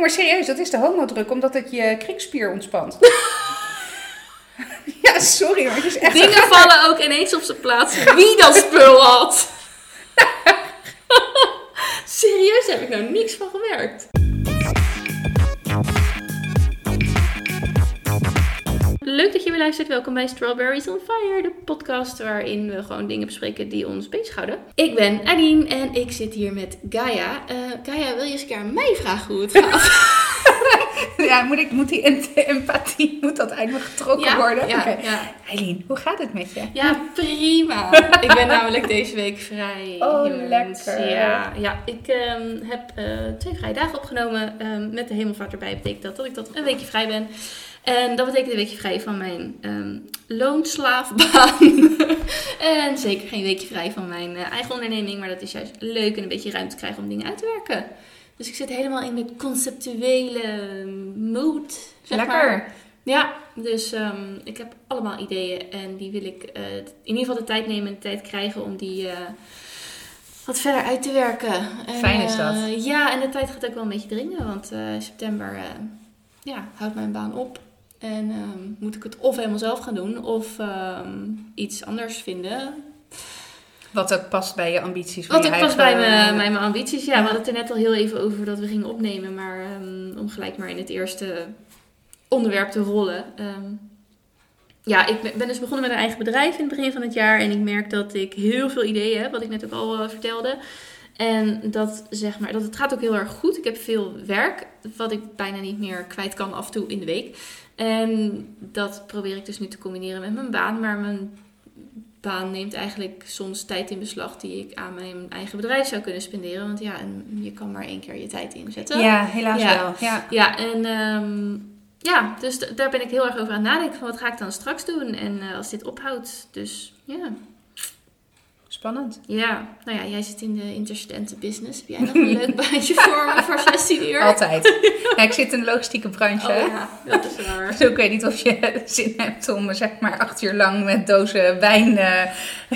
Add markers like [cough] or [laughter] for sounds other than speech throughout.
Nee, maar serieus, dat is de homodruk, omdat het je kringspier ontspant. [laughs] ja, sorry, maar het is echt... Dingen vallen ook ineens op zijn plaats. Wie dat spul had. [laughs] [laughs] Serieus, daar heb ik nou niks van gemerkt. Leuk dat je weer luistert. Welkom bij Strawberries on Fire, de podcast waarin we gewoon dingen bespreken die ons bezighouden. Ik ben Aline en ik zit hier met Gaia. Eh Gaia, wil je eens een keer aan mij vragen hoe het gaat? [laughs] Ja, moet, ik, moet die em- empathie, moet dat eindelijk getrokken Ja, worden? ja, ja. Eileen, hoe gaat het met je? Ja, prima. [laughs] ik ben namelijk deze week vrij. Oh, jongens. lekker. Ja, ja ik ehm, heb eh, twee vrije dagen opgenomen. Ehm, met de hemelvaart erbij betekent dat dat ik dat een weekje vrij ben. En dat betekent een weekje vrij van mijn ehm, loonslaafbaan. [laughs] en zeker geen weekje vrij van mijn eh, eigen onderneming. Maar dat is juist leuk en een beetje ruimte krijgen om dingen uit te werken. Dus ik zit helemaal in de conceptuele mode. Zeg Lekker. Maar. Ja, dus ehm, ik heb allemaal ideeën en die wil ik eh, in ieder geval de tijd nemen en de tijd krijgen om die eh, wat verder uit te werken. En, Fijn is dat. ja, en de tijd gaat ook wel een beetje dringen, want september ja, houdt mijn baan op. En ehm, moet ik het of helemaal zelf gaan doen of ehm, iets anders vinden. Wat ook past bij je ambities. Wat ook past bij mijn, bij mijn ambities. Ja, Ja. we hadden het er net al heel even over dat we gingen opnemen. Maar ehm, om gelijk maar in het eerste onderwerp te rollen. Ja, ik ben- ben dus begonnen met een eigen bedrijf in het begin van het jaar. En ik merk dat ik heel veel ideeën heb, wat ik net ook al eh, vertelde. En dat, zeg maar, dat het gaat ook heel erg goed. Ik heb veel werk, wat ik bijna niet meer kwijt kan af en toe in de week. En dat probeer ik dus nu te combineren met mijn baan. Maar mijn baan neemt eigenlijk soms tijd in beslag die ik aan mijn eigen bedrijf zou kunnen spenderen. Want ja, en je kan maar één keer je tijd inzetten. Ja, helaas Ja. wel. Ja. Ja, en ehm, ja, dus daar ben ik heel erg over aan het nadenken. Van wat ga ik dan straks doen? En eh, als dit ophoudt. Dus ja. Spannend. Ja, nou ja, jij zit in de interstudenten business. Heb jij nog een leuk baantje voor me voor 16 uur? Altijd. [laughs] ja, ik zit in de logistieke branche. Oh ja, dat is waar. Dus ik weet niet of je zin hebt om zeg maar acht uur lang met dozen wijn eh,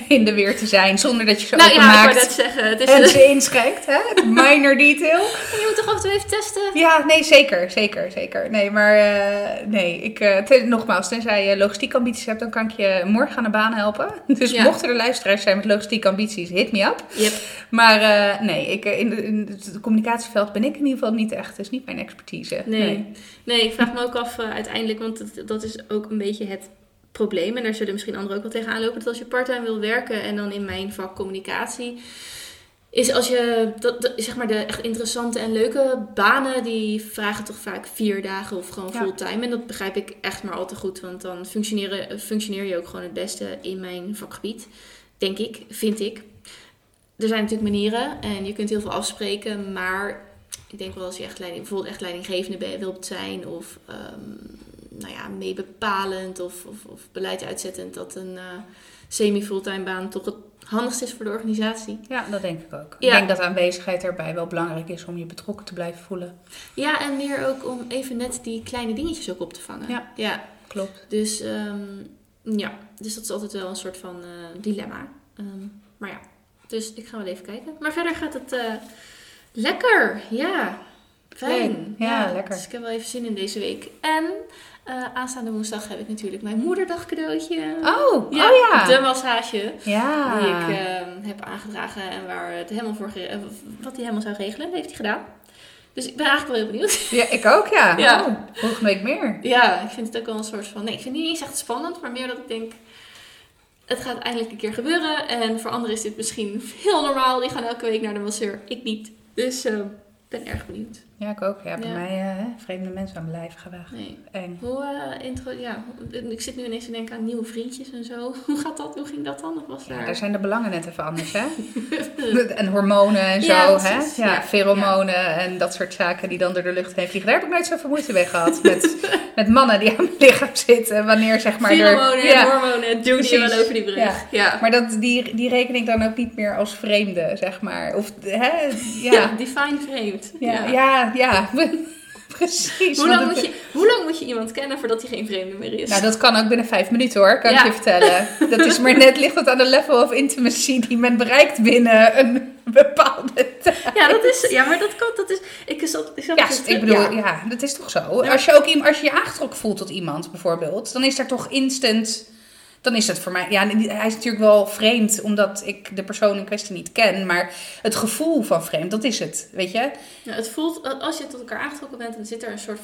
in de weer te zijn. Zonder dat je ze Nou ja, ik net zeggen. Het is en een- ze inschrijft. Hè? Minor detail. je moet toch af en toe even testen? Ja, nee, zeker. Zeker, zeker. Nee, maar eh, nee, ik, eh, ten- nogmaals, tenzij je logistieke ambities hebt, dan kan ik je morgen aan de baan helpen. [laughs] Dus Ja. mochten er luisteraars zijn met logistieke ambities, hit me up. Yep. Maar eh, nee, ik, eh, in, de, in het communicatieveld ben ik in ieder geval niet echt. Dat is niet mijn expertise. Nee. nee. ik vraag me ook af eh, uiteindelijk, want dat, dat is ook een beetje het probleem. En daar zullen misschien anderen ook wel tegenaan lopen. Dat als je parttime wil werken en dan in mijn vak communicatie. Is als je, dat, dat- zeg maar, de echt interessante en leuke banen, die vragen toch vaak vier dagen of gewoon Ja. fulltime. En dat begrijp ik echt maar al te goed, want dan functioneren, functioneer je ook gewoon het beste in mijn vakgebied. Denk ik, vind ik. Er zijn natuurlijk manieren en je kunt heel veel afspreken, maar ik denk wel als je echt leiding, bijvoorbeeld echt leidinggevende wilt zijn of ehm, nou ja, meebepalend of, of, of beleid uitzettend, dat een eh, semi-fulltime baan toch het handigste is voor de organisatie. Ja, dat denk ik ook. Ja. Ik denk dat aanwezigheid erbij wel belangrijk is om je betrokken te blijven voelen. Ja, en meer ook om even net die kleine dingetjes ook op te vangen. Ja. ja. Klopt. Dus ehm, ja, dus dat is altijd wel een soort van eh, dilemma. Ehm, maar ja, dus ik ga wel even kijken. Maar verder gaat het eh, lekker. Ja, fijn. Ja, lekker. Dus ik heb wel even zin in deze week. En eh, aanstaande woensdag heb ik natuurlijk mijn moederdag cadeautje. Oh, ja, oh ja. de massage. Ja. Die ik ehm, heb aangedragen en waar het helemaal voor wat hij helemaal zou regelen, heeft hij gedaan. Dus ik ben eigenlijk wel heel benieuwd. Ja, ik ook, ja. Ja. Oh, volgende week meer. Ja, ik vind het ook wel een soort van. Nee, ik vind het niet eens echt spannend, maar meer dat ik denk. Het gaat eindelijk een keer gebeuren. En voor anderen is dit misschien heel normaal. Die gaan elke week naar de masseur. Ik niet. Dus ik ben erg benieuwd. Ja, ik ook. Ja, bij Ja. mij eh, vreemde mensen aan mijn lijf gewaagd. Nee. Eng. Hoe eh, intro. Ja, ik zit nu ineens te denken aan nieuwe vriendjes en zo. [laughs] Hoe gaat dat? Hoe ging dat dan? Of was Ja, daar. daar zijn de belangen net even anders, hè? [laughs] [laughs] en hormonen en zo, Ja, hè? Ja, Ja. pheromonen en dat soort zaken die dan door de lucht heen vliegen. Daar heb ik nooit zoveel moeite mee gehad. Met, met mannen die aan mijn lichaam zitten. Wanneer, zeg maar... er- Pheromonen en hormonen. Doe die wel over die brug. Ja. Maar dat, die, die reken ik dan ook niet meer als vreemde, zeg maar. Of, hè? Ja. Ja, define vreemd. ja, ja. ja. [laughs] precies. Hoe lang, moet je, hoe lang moet je iemand kennen voordat hij geen vreemde meer is? Nou, dat kan ook binnen vijf minuten hoor, kan ik je vertellen. Dat is maar net, ligt het aan de level of intimacy die men bereikt binnen een bepaalde tijd. Ja, dat is, ja, maar dat kan. Dat is, ik zat, ik zat Ja, ik bedoel, ja. ja. dat is toch zo. Als je ook als je je aangetrokken voelt tot iemand bijvoorbeeld, dan is daar toch instant. Dan is het voor mij. Ja, hij is natuurlijk wel vreemd, omdat ik de persoon in kwestie niet ken. Maar het gevoel van vreemd, dat is het. Weet je? Ja, het voelt, als je tot elkaar aangetrokken bent, dan zit er een soort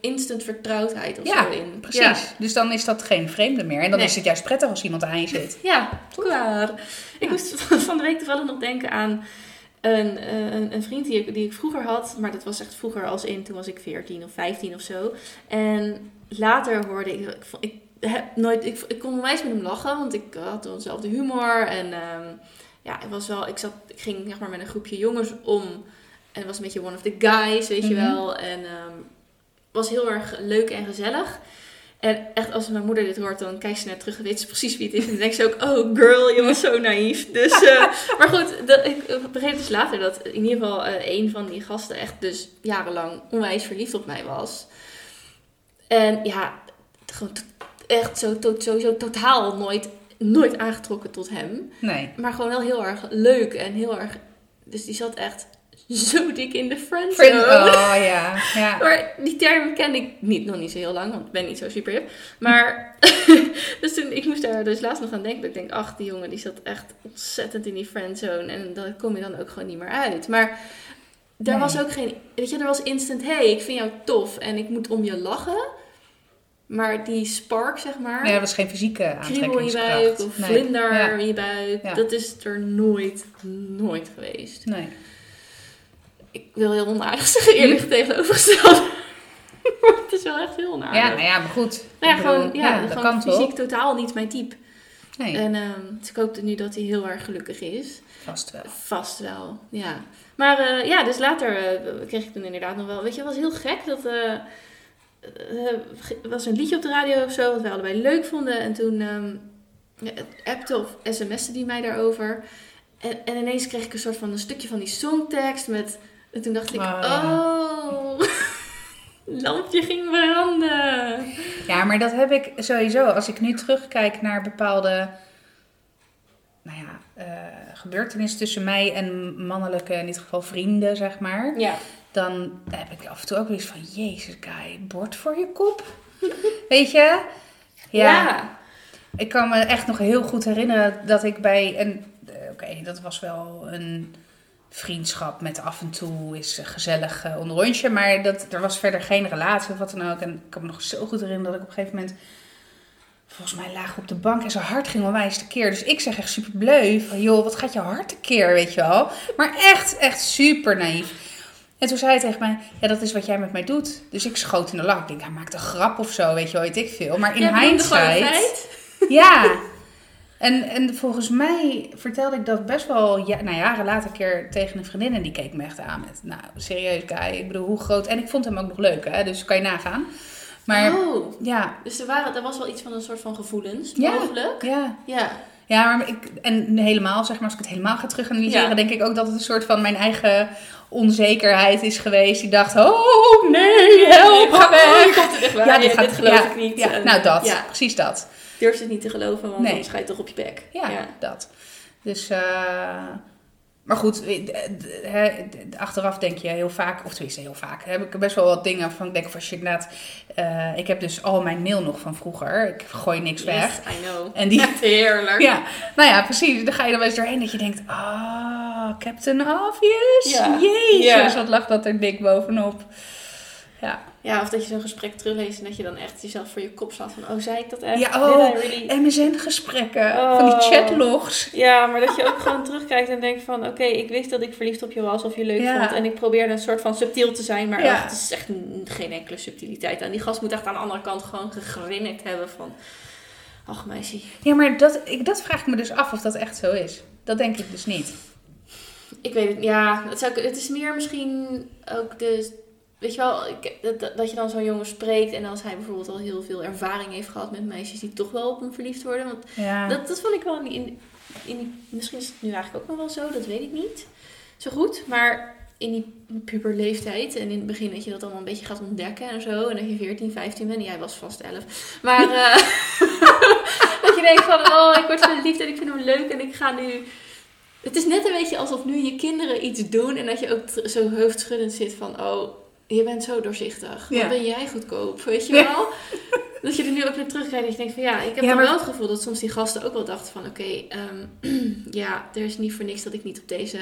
instant vertrouwdheid of Ja, zo in. precies. Ja, Dus dan is dat geen vreemde meer. En dan Nee. is het juist prettig als iemand aan je zit. ja klaar. Ik moest [laughs] van de week toevallig nog denken aan een, eh, een, een vriend die ik, die ik vroeger had. Maar dat was echt vroeger als in, toen was ik 14 of 15 of zo. En later hoorde ik, ik, ik heb nooit, ik, ik kon onwijs met hem lachen, want ik had dezelfde humor. En ehm, ja, het was wel, ik, zat, ik ging zeg maar met een groepje jongens om. En was een beetje one of the guys, weet je Mhm. wel. En ehm was heel erg leuk en gezellig. En echt, als mijn moeder dit hoort, dan kijkt ze naar terug en weet ze precies wie het is. En dan denkt ze ook, oh girl, je was zo naïef. Dus, [laughs] eh, maar goed, dat, ik begreep dus later dat in ieder geval eh, een van die gasten echt dus jarenlang onwijs verliefd op mij was. En ja, gewoon echt zo, to- sowieso totaal nooit, nooit aangetrokken tot hem. Nee. Maar gewoon wel heel erg leuk en heel erg... Dus die zat echt zo dik in de friendzone. Friend, oh ja. ja. [laughs] Maar die term ken ik niet, nog niet zo heel lang, want ik ben niet zo super hip. Maar, [laughs] dus toen, ik moest daar dus laatst nog aan denken. Dat ik denk, ach, die jongen die zat echt ontzettend in die friendzone. En daar kom je dan ook gewoon niet meer uit. Maar daar Nee. was ook geen, weet je, er was instant, hey, ik vind jou tof en ik moet om je lachen. Maar die spark, zeg maar, Nee, dat was geen fysieke kriebel in je aantrekkingskracht. buik of vlinder in je buik, Ja. dat is er nooit, nooit geweest. Nee. Ik wil heel onaardig zeggen, eerlijk tegenovergesteld. [laughs] maar het is wel echt heel onaardig. Ja, nou ja, maar goed. Nou ja, bedoel, gewoon, ja, dat gewoon fysiek totaal niet mijn type. Nee, En ehm, dus ik hoop nu dat hij heel erg gelukkig is. vast wel. Vast wel, ja. Maar eh, ja, dus later eh, kreeg ik toen inderdaad nog wel... Weet je, het was heel gek dat... eh eh, er was een liedje op de radio of zo, wat wij allebei leuk vonden. En toen ja, appte of sms'te die mij daarover. En, en ineens kreeg ik een soort van een stukje van die songtekst met... En toen dacht ik, Oh, oh... [laughs] Lampje ging branden. Ja, maar dat heb ik sowieso. Als ik nu terugkijk naar bepaalde nou ja, eh, gebeurtenissen tussen mij en mannelijke, in dit geval vrienden, zeg maar. Ja. Dan heb ik af en toe ook weer eens van, jezus, guy, bord voor je kop. [laughs] Weet je? ja. Ik kan me echt nog heel goed herinneren dat ik bij een. eh, Oké, dat was wel een vriendschap met af en toe is gezellig uh, een rondje. Maar dat, er was verder geen relatie of wat dan ook. En ik kan me nog zo goed herinneren dat ik op een gegeven moment. Volgens mij laag op de bank en zijn hart ging onwijs tekeer. Dus ik zeg echt super bleu van joh, wat gaat je hart tekeer, weet je wel. Maar echt, echt super naïef. En toen zei hij tegen mij, ja, dat is wat jij met mij doet. Dus ik schoot in de lach. Ik denk, hij maakt een grap of zo, weet je wel, weet ik veel. Maar in een hindsight... [laughs] Ja. En, en volgens mij vertelde ik dat best wel, ja, nou jaren later een keer tegen een vriendin. En die keek me echt aan met, nou, serieus guy. Ik bedoel, hoe groot... En ik vond hem ook nog leuk, hè. Dus kan je nagaan. Maar Oh, ja, dus er, waren, er was wel iets van een soort van gevoelens, Ja. mogelijk. ja. Ja. Ja, maar ik, en helemaal, zeg maar, als ik het helemaal ga terug analyseren, Ja. denk ik ook dat het een soort van mijn eigen onzekerheid is geweest. Die dacht, oh nee, help, ga Oh, weg. komt er echt bij. dit, dit geloof ja, ik niet. Ja, En, nou dat, Ja, precies dat. durf het niet te geloven, want Nee. anders ga je toch op je bek. Ja, dat. Dus, eh, maar goed, achteraf denk je heel vaak, of tenminste heel vaak, heb ik best wel wat dingen van, ik denk van, als je inderdaad, eh, ik heb dus al mijn mail nog van vroeger, ik gooi niks weg. I know. En die- Echt [laughs] heerlijk. Ja, nou ja, precies. Dan ga je er wel eens doorheen dat je denkt, ah, Captain Obvious. Ja. Jezus, wat lag dat er dik bovenop. Ja, Ja, of dat je zo'n gesprek terugleest en dat je dan echt jezelf voor je kop slaat van, oh, zei ik dat echt? Ja, oh. Really? MSN-gesprekken, van die Oh. chatlogs. Ja, maar dat je ook gewoon [laughs] terugkijkt en denkt van... Oké, ik wist dat ik verliefd op je was of je leuk Ja. vond. En ik probeerde een soort van subtiel te zijn. Maar Ja. echt, het is echt geen enkele subtiliteit. En die gast moet echt aan de andere kant gewoon gegrinnikt hebben van... Ach meisje, Ja, maar dat, ik, dat vraag ik me dus af of dat echt zo is. Dat denk ik dus niet. ik weet het Ja, het, zou, het is meer misschien ook de... Weet je wel, dat, je dan zo'n jongen spreekt... En als hij bijvoorbeeld al heel veel ervaring heeft gehad met meisjes... die toch wel op hem verliefd worden. Want Ja, Dat, dat vond ik wel in, in, Misschien is het nu eigenlijk ook nog wel zo, dat weet ik niet. Zo goed. Maar in die puberleeftijd. En in het begin dat je dat allemaal een beetje gaat ontdekken en zo. En dat je 14, 15 bent. Jij was vast 11. Maar uh, [laughs] [laughs] dat je denkt van, oh, ik word verliefd en ik vind hem leuk en ik ga nu... Het is net een beetje alsof nu je kinderen iets doen en dat je ook zo hoofdschuddend zit van, oh, je bent zo doorzichtig. Wat Ja. ben jij goedkoop, weet je Ja. wel? [laughs] Dat je er nu ook naar terugkijkt en je denkt van ja, ik heb Ja, maar- wel het gevoel dat soms die gasten ook wel dachten van oké, ehm, [clears throat] ja, er is niet voor niks dat ik niet op deze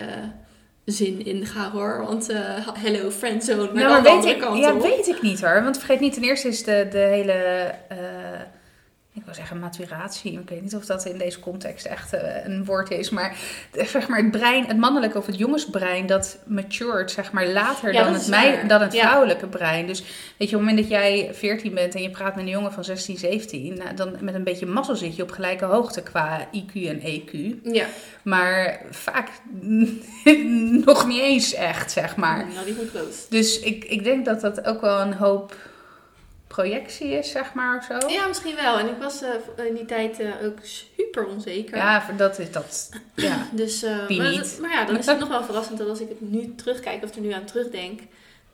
zin inga hoor. Want eh, hello friendzone, maar dan maar de weet andere ik, kant ja, op. weet ik niet hoor. Want vergeet niet, ten eerste is de, de hele, eh, ik wil zeggen maturatie. Ik weet niet of dat in deze context echt eh, een woord is. Maar eh, zeg maar het brein, het mannelijke of het jongensbrein, dat matured zeg maar later Ja, dan, het mei, dan het Ja. vrouwelijke brein. Dus weet je, op het moment dat jij 14 bent en je praat met een jongen van 16, 17, nou, dan met een beetje mazzel zit je op gelijke hoogte qua IQ en EQ. Ja, Maar vaak [laughs] nog niet eens echt, zeg maar. nou die moet. Dus ik, ik denk dat dat ook wel een hoop projectie is, zeg maar, of zo. Ja, misschien wel. En ik was eh, in die tijd eh, ook super onzeker. Ja, dat is dat. Ja. [clears throat] Dus, eh, maar, niet? dat- maar ja, dan is het [laughs] nog wel verrassend dat als ik het nu terugkijk of er nu aan terugdenk,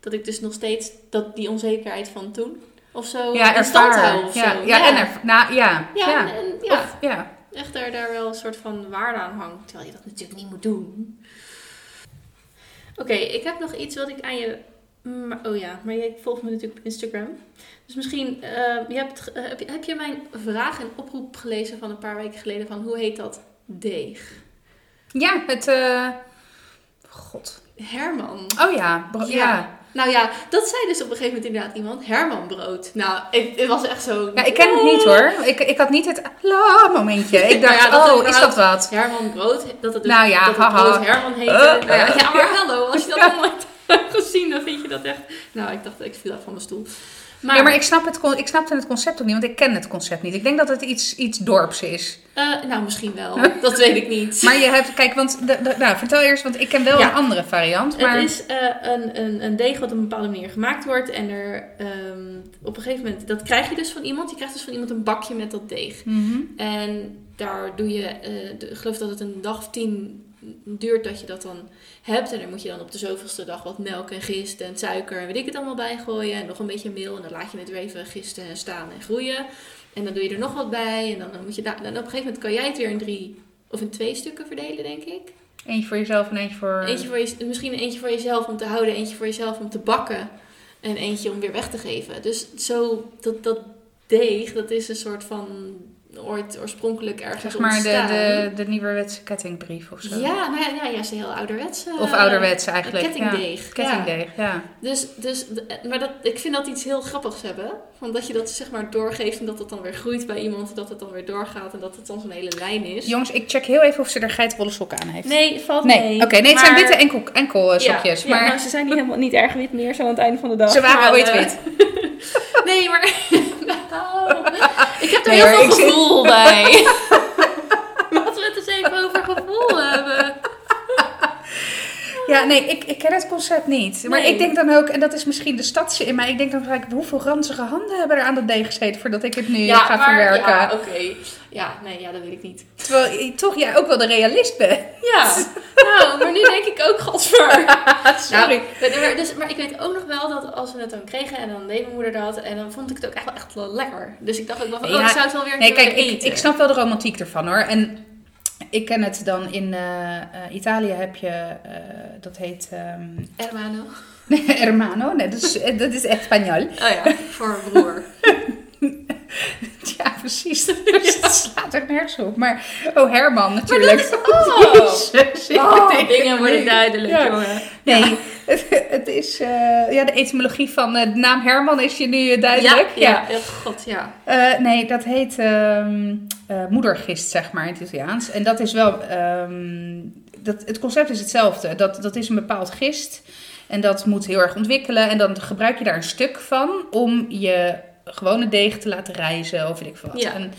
dat ik dus nog steeds dat die onzekerheid van toen of zo Ja, in stand ervaar. hou of Ja, zo. ja, en er, nou, ja. Ja, ja. en, en ja, Of, ja. echt daar, daar wel een soort van waarde aan hangt. Terwijl je dat natuurlijk niet moet doen. Oké, ik heb nog iets wat ik aan je... Maar, oh ja, maar jij volgt me natuurlijk op Instagram. Dus misschien, eh, je hebt, eh, heb, je, heb je mijn vraag en oproep gelezen van een paar weken geleden van hoe heet dat? Deeg. Ja, het. eh, God. Herman. Oh ja. Ja. ja. Nou ja, dat zei dus op een gegeven moment inderdaad iemand. Herman brood. Nou, het was echt zo... Ja, ik ken het niet hoor. Ik, ik had niet het la momentje. Ik dacht, [laughs] Nou ja, dat oh, is dat wat? Herman brood, dat het dus Nou ja, dat het brood Herman heette. Uh, nou ja, ja, maar hallo, als je dat [laughs] hebt [laughs] gezien, dan vind je dat echt... Nou, ik dacht, ik viel uit van mijn stoel. Maar, ja, maar ik, snap het, ik snapte het concept ook niet, want ik ken het concept niet. Ik denk dat het iets, iets dorps is. eh, nou, misschien wel. [laughs] Dat weet ik niet. Maar je hebt, kijk, want, de, de- nou, vertel eerst, want ik ken wel Ja. een andere variant. Maar... Het is eh, een, een, een deeg wat op een bepaalde manier gemaakt wordt. En er ehm, op een gegeven moment, dat krijg je dus van iemand. Je krijgt dus van iemand een bakje met dat deeg. Mhm. En daar doe je, eh, de- ik geloof dat het een dag of tien duurt dat je dat dan hebt. En daar moet je dan op de zoveelste dag wat melk en gist en suiker en weet ik het allemaal bij gooien. En nog een beetje meel. En dan laat je het weer even gisten en staan en groeien. En dan doe je er nog wat bij. En dan, dan moet je daar, dan op een gegeven moment kan jij het weer in drie of in twee stukken verdelen, denk ik. Eentje voor jezelf en eentje voor... Eentje voor je, misschien eentje voor jezelf om te houden, eentje voor jezelf om te bakken. En eentje om weer weg te geven. Dus zo, dat, dat deeg, dat is een soort van ooit oorspronkelijk ergens Zeg maar de, ontstaan. de, de nieuwerwetse kettingbrief of zo. Ja, nou ja, ja, juist een heel ouderwets. eh, Of ouderwets eigenlijk. Kettingdeeg. Ja. Kettingdeeg, ja. Dus, dus, maar dat, ik vind dat iets heel grappigs hebben. Van dat je dat zeg maar doorgeeft en dat het dan weer groeit bij iemand. Dat het dan weer doorgaat en dat het dan zo'n hele lijn is. Jongens, ik check heel even of ze er geitenwolle sokken aan heeft. Nee, valt Nee, mee. oké. nee, het zijn witte enkel, enkel eh, sokjes. Ja, maar ja, nou, ze zijn niet helemaal niet erg wit meer zo aan het einde van de dag. ze waren Maar, ooit wit. [laughs] Nee, maar... [laughs] Ik heb er Nee, heel veel zit- gevoel bij. [laughs] Laten we het eens even over gevoel hebben. Ja, nee, ik, ik ken het concept niet. Maar Nee. ik denk dan ook, en dat is misschien de stadse in mij, ik denk dan gelijk, hoeveel ranzige handen hebben er aan dat deeg gezeten voordat ik het nu ga maar, verwerken. Ja, oké. Ja, nee, ja, dat weet ik niet. Terwijl je toch jij ook wel de realist bent. Ja, nou, maar nu denk ik ook, godver. [laughs] Sorry. Nou, maar, dus, maar ik weet ook nog wel dat als we het dan kregen en dan deed mijn moeder dat en dan vond ik het ook echt wel, echt wel lekker. Dus ik dacht ook wel van, oh, Ja. ik zou het wel weer een Nee, keer kijk, ik, ik snap wel de romantiek ervan hoor. En ik ken het dan in eh, eh, Italië heb je, eh, dat heet ehm Hermano. hermano. [laughs] Nee, dat is, dat is echt. Oh ja, voor broer. [laughs] Ja, precies. [laughs] Dus het slaat er nergens op. Maar, oh Herman natuurlijk. [laughs] Oh, Jezus, [laughs] ik oh bedenk dingen het worden niet. duidelijk, Ja. jongen. Nee, het, het is, eh, ja, de etymologie van eh, de naam Herman is je nu eh, duidelijk. Ja, ja. ja, god, ja. Eh, nee, dat heet ehm, eh, moedergist, zeg maar, in het Italiaans. En dat is wel, ehm, dat, het concept is hetzelfde. Dat, dat is een bepaald gist en dat moet heel erg ontwikkelen. En dan gebruik je daar een stuk van om je gewone deeg te laten rijzen of weet ik veel wat. Ja. En,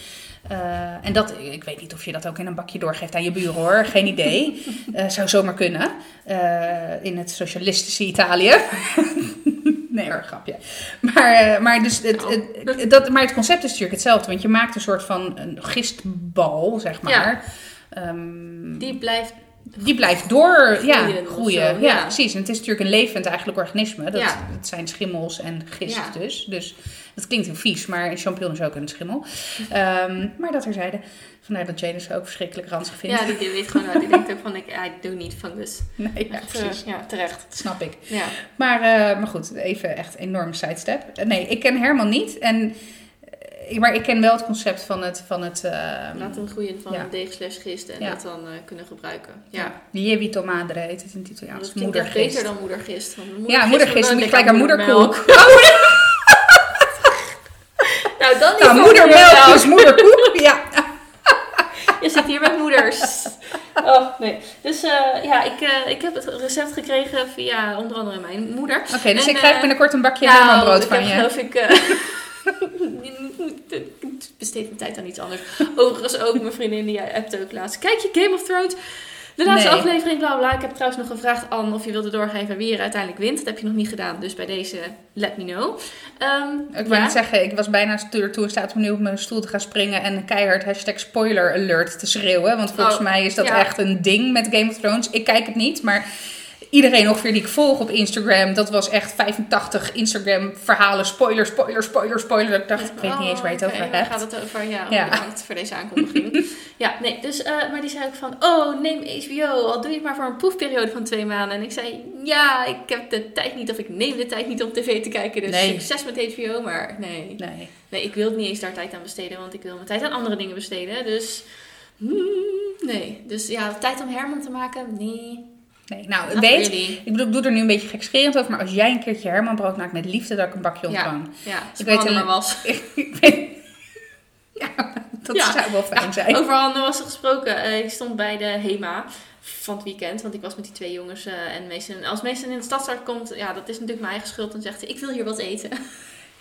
eh, en dat, ik weet niet of je dat ook in een bakje doorgeeft aan je buren hoor, geen idee. [laughs] Eh, zou zomaar kunnen. Eh, in het socialistische Italië. [laughs] nee hoor, grapje. Maar, maar, dus het, Nou. het, dat, maar het concept is natuurlijk hetzelfde. Want je maakt een soort van een gistbal, zeg maar. Ehm, Die blijft die blijft door ja, Groeien zo, Ja, ja. precies. En het is natuurlijk een levend eigenlijk organisme. Dat, Ja. dat zijn schimmels en gist dus. Dus dat klinkt heel vies, maar een champignon is ook een schimmel. Ehm, maar dat terzijde. Vandaar dat Jane ze ook verschrikkelijk ranzig vindt. Ja, die, die weet gewoon, die denkt ook van, ik, I do niet fungus. Nee, ja, Echt, eh, precies. ja, terecht. Dat snap ik. Ja. Maar, eh, maar goed, even echt een enorme sidestep. Eh, nee, ik ken Herman niet. En, maar ik ken wel het concept van het... Van het ehm, Laten groeien van ja. deeg slash gist en Ja. dat dan eh, kunnen gebruiken. Ja. madre heet het in het Dat Italiaans. klinkt echt Moedergist. beter dan moedergist. Want Ja, moedergist. dan Moet je gelijk aan moederkoek. [laughs] Nou, dan Nou, moedermelk is moederkoek. Ja. [laughs] Je zit hier met moeders. Oh, nee. Dus eh, ja, ik, eh, ik heb het recept gekregen via onder andere mijn moeder. Oké, dus En, ik krijg binnenkort een bakje nou, ik van je. geloof ik... [laughs] [laughs] besteed mijn tijd aan iets anders. Overigens ook, mijn vriendin die appte ook laatst. Kijk je Game of Thrones? De laatste Nee. aflevering, bla bla. Ik heb trouwens nog gevraagd, Anne, of je wilde doorgeven wie er uiteindelijk wint. Dat heb je nog niet gedaan, dus bij deze let me know. Ehm, Ik ja. net zeggen, ik was bijna er toe in staat om nu op mijn stoel te gaan springen en keihard hashtag spoiler alert te schreeuwen. Want volgens Oh, mij is dat ja. echt een ding met Game of Thrones. Ik kijk het niet, maar iedereen ongeveer die ik volg op Instagram, dat was echt 85 Instagram verhalen. Spoiler, spoiler, spoiler, spoiler. Ik dacht, ik weet niet eens waar je het Oh, over hebt. Gaat het over, ja, Ja. bedankt voor deze aankondiging. [laughs] ja, nee, dus, eh, maar die zei ook van, oh, neem HBO, al doe je het maar voor een proefperiode van twee maanden. En ik zei, ja, ik heb de tijd niet, of ik neem de tijd niet om tv te kijken, dus Nee. succes met HBO, maar nee. Nee. Nee, ik wil niet eens daar tijd aan besteden, want ik wil mijn tijd aan andere dingen besteden, dus... hmm, nee, dus ja, tijd om Herman te maken, nee. Nee. Nou, Not weet, really. ik bedoel, ik doe er nu een beetje gekscherend over, maar als jij een keertje Hermanbrood maakt met liefde, dat ik een bakje Ja, ontvang. ja, als Ik weet maar was. ik weet, ja, dat Ja. zou wel fijn zijn. Over handen was er gesproken. Eh, ik stond bij de HEMA van het weekend, want ik was met die twee jongens eh, en Mason. Als Mason in de stadstart komt, ja, dat is natuurlijk mijn eigen schuld. Dan zegt hij, ik wil hier wat eten.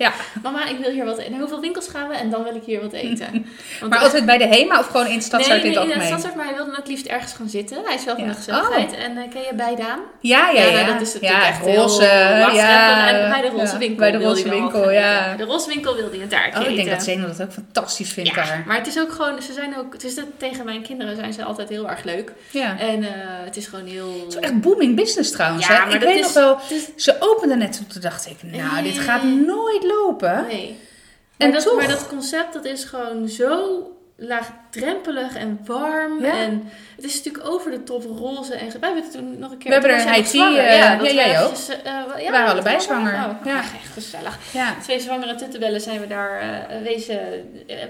Ja. Mama, ik wil hier wat eten. Hoeveel winkels gaan we? En dan wil ik hier wat eten. [laughs] Want Maar altijd bij de HEMA of gewoon in het Nee, nee, in het in de algemeen? stadstart, maar hij wilde ook liefst ergens gaan zitten. Hij is wel van Ja. de gezelligheid. En eh, ken je Bijdaan? Ja, ja, ja. nou, dat is natuurlijk ja, echt roze. ja, En bij de roze ja, winkel Bij de roze winkel, ja. De roze winkel wilde hij een taartje Oh, ik denk dat Zeno dat ook fantastisch vindt ja, daar. maar het is ook gewoon, ze zijn ook, het is dat tegen mijn kinderen zijn ze altijd heel erg leuk. Ja. En eh, het is gewoon heel... Het is echt booming business trouwens. Ja, hè? maar Ik weet nog wel, het ze opende net toen dacht ik, nou, dit gaat Nee. nooit lopen. Nee. En En dat, toch? maar dat concept dat is gewoon zo laagdrempelig en warm. Ja. En het is natuurlijk over de top roze. En wij hebben het toen nog een keer... We hebben er een IT, zwanger. eh, dat ja, wij jij ook. eventjes, eh, eh, ja, Wij waren allebei zwanger. Oh, Ja. echt gezellig. Ja. Twee zwangere tuttenbellen zijn we daar wezen...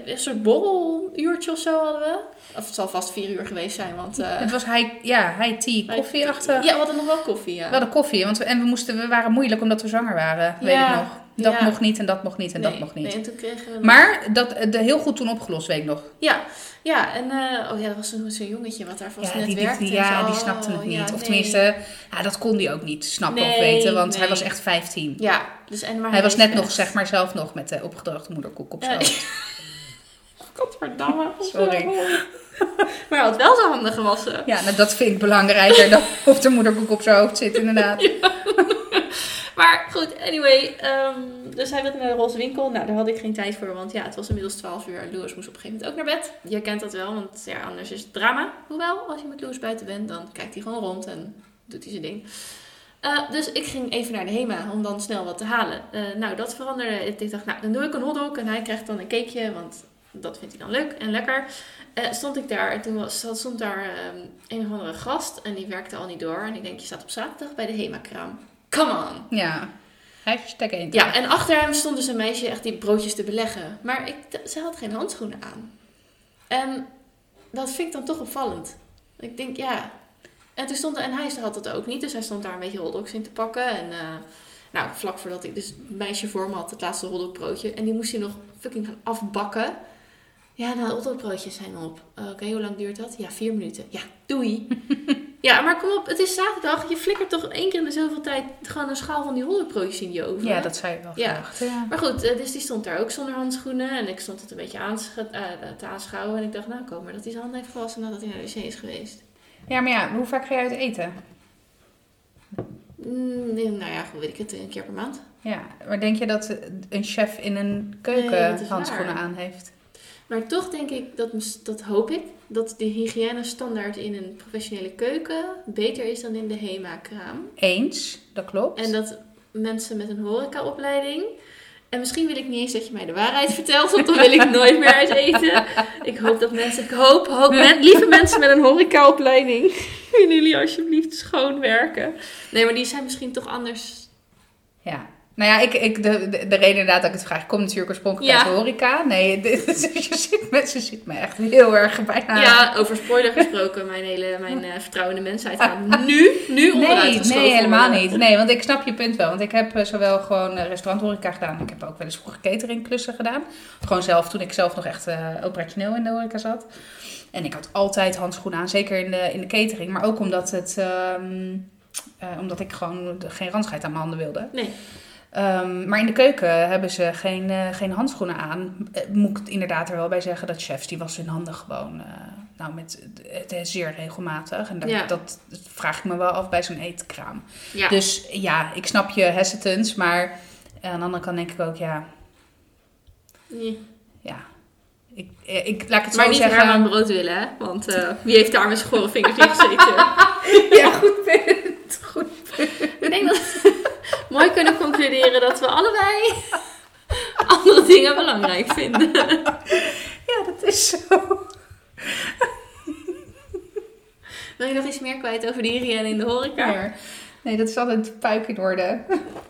Een soort borreluurtje of zo hadden we. Of het zal vast vier uur geweest zijn, want... Het was high, ja, high tea, koffieachtig. Ja, we hadden nog wel koffie, ja. We hadden koffie, want we, en we, moesten, we waren moeilijk omdat we zwanger waren, weet Ja. ik nog. Dat mocht niet en dat mocht niet en dat mocht niet. Nee, en toen kregen we... nog- Maar dat, de, heel goed toen opgelost, weet ik nog. Ja, ja, en uh, oh ja, dat was zo'n zo'n jongetje wat daar vast Ja, net die, die, werkte. die- ja, zo. die snapte het Oh, niet. ja, of nee. tenminste, ja, dat kon hij ook niet snappen of Nee, weten, want hij was echt 15. Ja, dus en maar Hij was net nog, zeg maar, zelf nog met de opgedroogde moederkoek op schoot. [laughs] Godverdamme. Sorry. [laughs] maar hij had wel zijn handen gewassen. Ja, nou, dat vind ik belangrijker dan [laughs] of de moederkoek op zijn hoofd zit, inderdaad. Maar goed, anyway. ehm, dus hij wilde naar de roze winkel. Nou, daar had ik geen tijd voor, want ja, het was inmiddels 12 uur. Louis moest op een gegeven moment ook naar bed. Je kent dat wel, want ja, anders is het drama. Hoewel, als je met Louis buiten bent, dan kijkt hij gewoon rond en doet hij zijn ding. Eh, dus ik ging even naar de HEMA om dan snel wat te halen. Eh, nou, dat veranderde. Ik dacht, nou, dan doe ik een hotdog en hij krijgt dan een cakeje, want dat vindt hij dan leuk en lekker. Eh, stond ik daar en toen was, stond daar ehm, een of andere gast en die werkte al niet door. En ik denk, je staat op zaterdag bij de HEMA-kraam. Come on! Ja, hashtag 1. Ja, en achter hem stond dus een meisje echt die broodjes te beleggen. Maar ik, ze had geen handschoenen aan. En dat vind ik dan toch opvallend. Ik denk, ja. En toen stond en hij had het ook niet, dus hij stond daar een beetje hotdogs in te pakken. En eh, nou, vlak voordat ik dus het meisje voor me had, het laatste hotdogbroodje. En die moest hij nog fucking gaan afbakken. Ja, nou, hotdogbroodjes zijn op. Oké, hoe lang duurt dat? Ja, vier minuten. Ja, doei. [laughs] ja, maar kom op, het is zaterdag. Je flikkert toch één keer in de zoveel tijd gewoon een schaal van die hotdogbroodjes in die oven. Ja, dat zei je wel Ja. Maar goed, eh, dus die stond daar ook zonder handschoenen. En ik stond het een beetje aansche- eh, te aanschouwen. En ik dacht, nou, kom maar dat hij zijn handen heeft gewassen nadat hij naar de wc is geweest. ja, maar ja, hoe vaak ga je uit eten? Mm, nee, nou ja, goed, weet ik het, een keer per maand. Ja, maar denk je dat een chef in een keuken handschoenen aan heeft? Maar toch denk ik, dat, dat hoop ik, dat de hygiënestandaard in een professionele keuken beter is dan in de HEMA-kraam. Eens, dat klopt. En dat mensen met een horecaopleiding... En misschien wil ik niet eens dat je mij de waarheid vertelt, want dan wil ik nooit meer uit eten. Ik hoop dat mensen... Ik hoop, hoop men- lieve mensen met een horecaopleiding... Willen jullie alsjeblieft schoon werken? Nee, maar die zijn misschien toch anders... Ja. Nou ja, ik, ik, de, de, de reden inderdaad dat ik het vraag, komt natuurlijk oorspronkelijk Ja. uit de horeca. Nee, [laughs] dit, je zit me, ze zit me echt heel erg bijna... Ja, over spoiler gesproken, mijn hele mijn, eh, vertrouwen in de mensheid gaat nu, nu onderuit Nee, nee, helemaal niet. Nee, want ik snap je punt wel. Want ik heb eh, zowel gewoon eh, restauranthoreca gedaan. Ik heb ook wel eens vroeger cateringklussen gedaan. Gewoon zelf, toen ik zelf nog echt operationeel in de horeca zat. En ik had altijd handschoenen aan, zeker in de, in de catering. Maar ook omdat, het, ehm, eh, omdat ik gewoon geen randscheid aan mijn handen wilde. Nee. Ehm, maar in de keuken hebben ze geen, eh, geen handschoenen aan. Eh, moet ik inderdaad er wel bij zeggen dat chefs, die wassen hun handen gewoon eh, nou, met, het is zeer regelmatig. En dat, Ja. dat vraag ik me wel af bij zo'n eetkraam. Ja. Dus ja, ik snap je hesitance, maar aan de andere kant denk ik ook, ja, Nee. ja. Ik, ik laat ik het Maar zo niet zeggen. Herman Brood willen, hè? Want eh, wie heeft daar met zijn gore vingers in gezeten? [laughs] Ja, goed punt. Goed. Ik denk dat mooi kunnen concluderen dat we allebei andere dingen belangrijk vinden. Ja, dat is zo. Wil je nog iets meer kwijt over hygiëne in de horeca? Ja. Nee, dat is altijd puik in orde.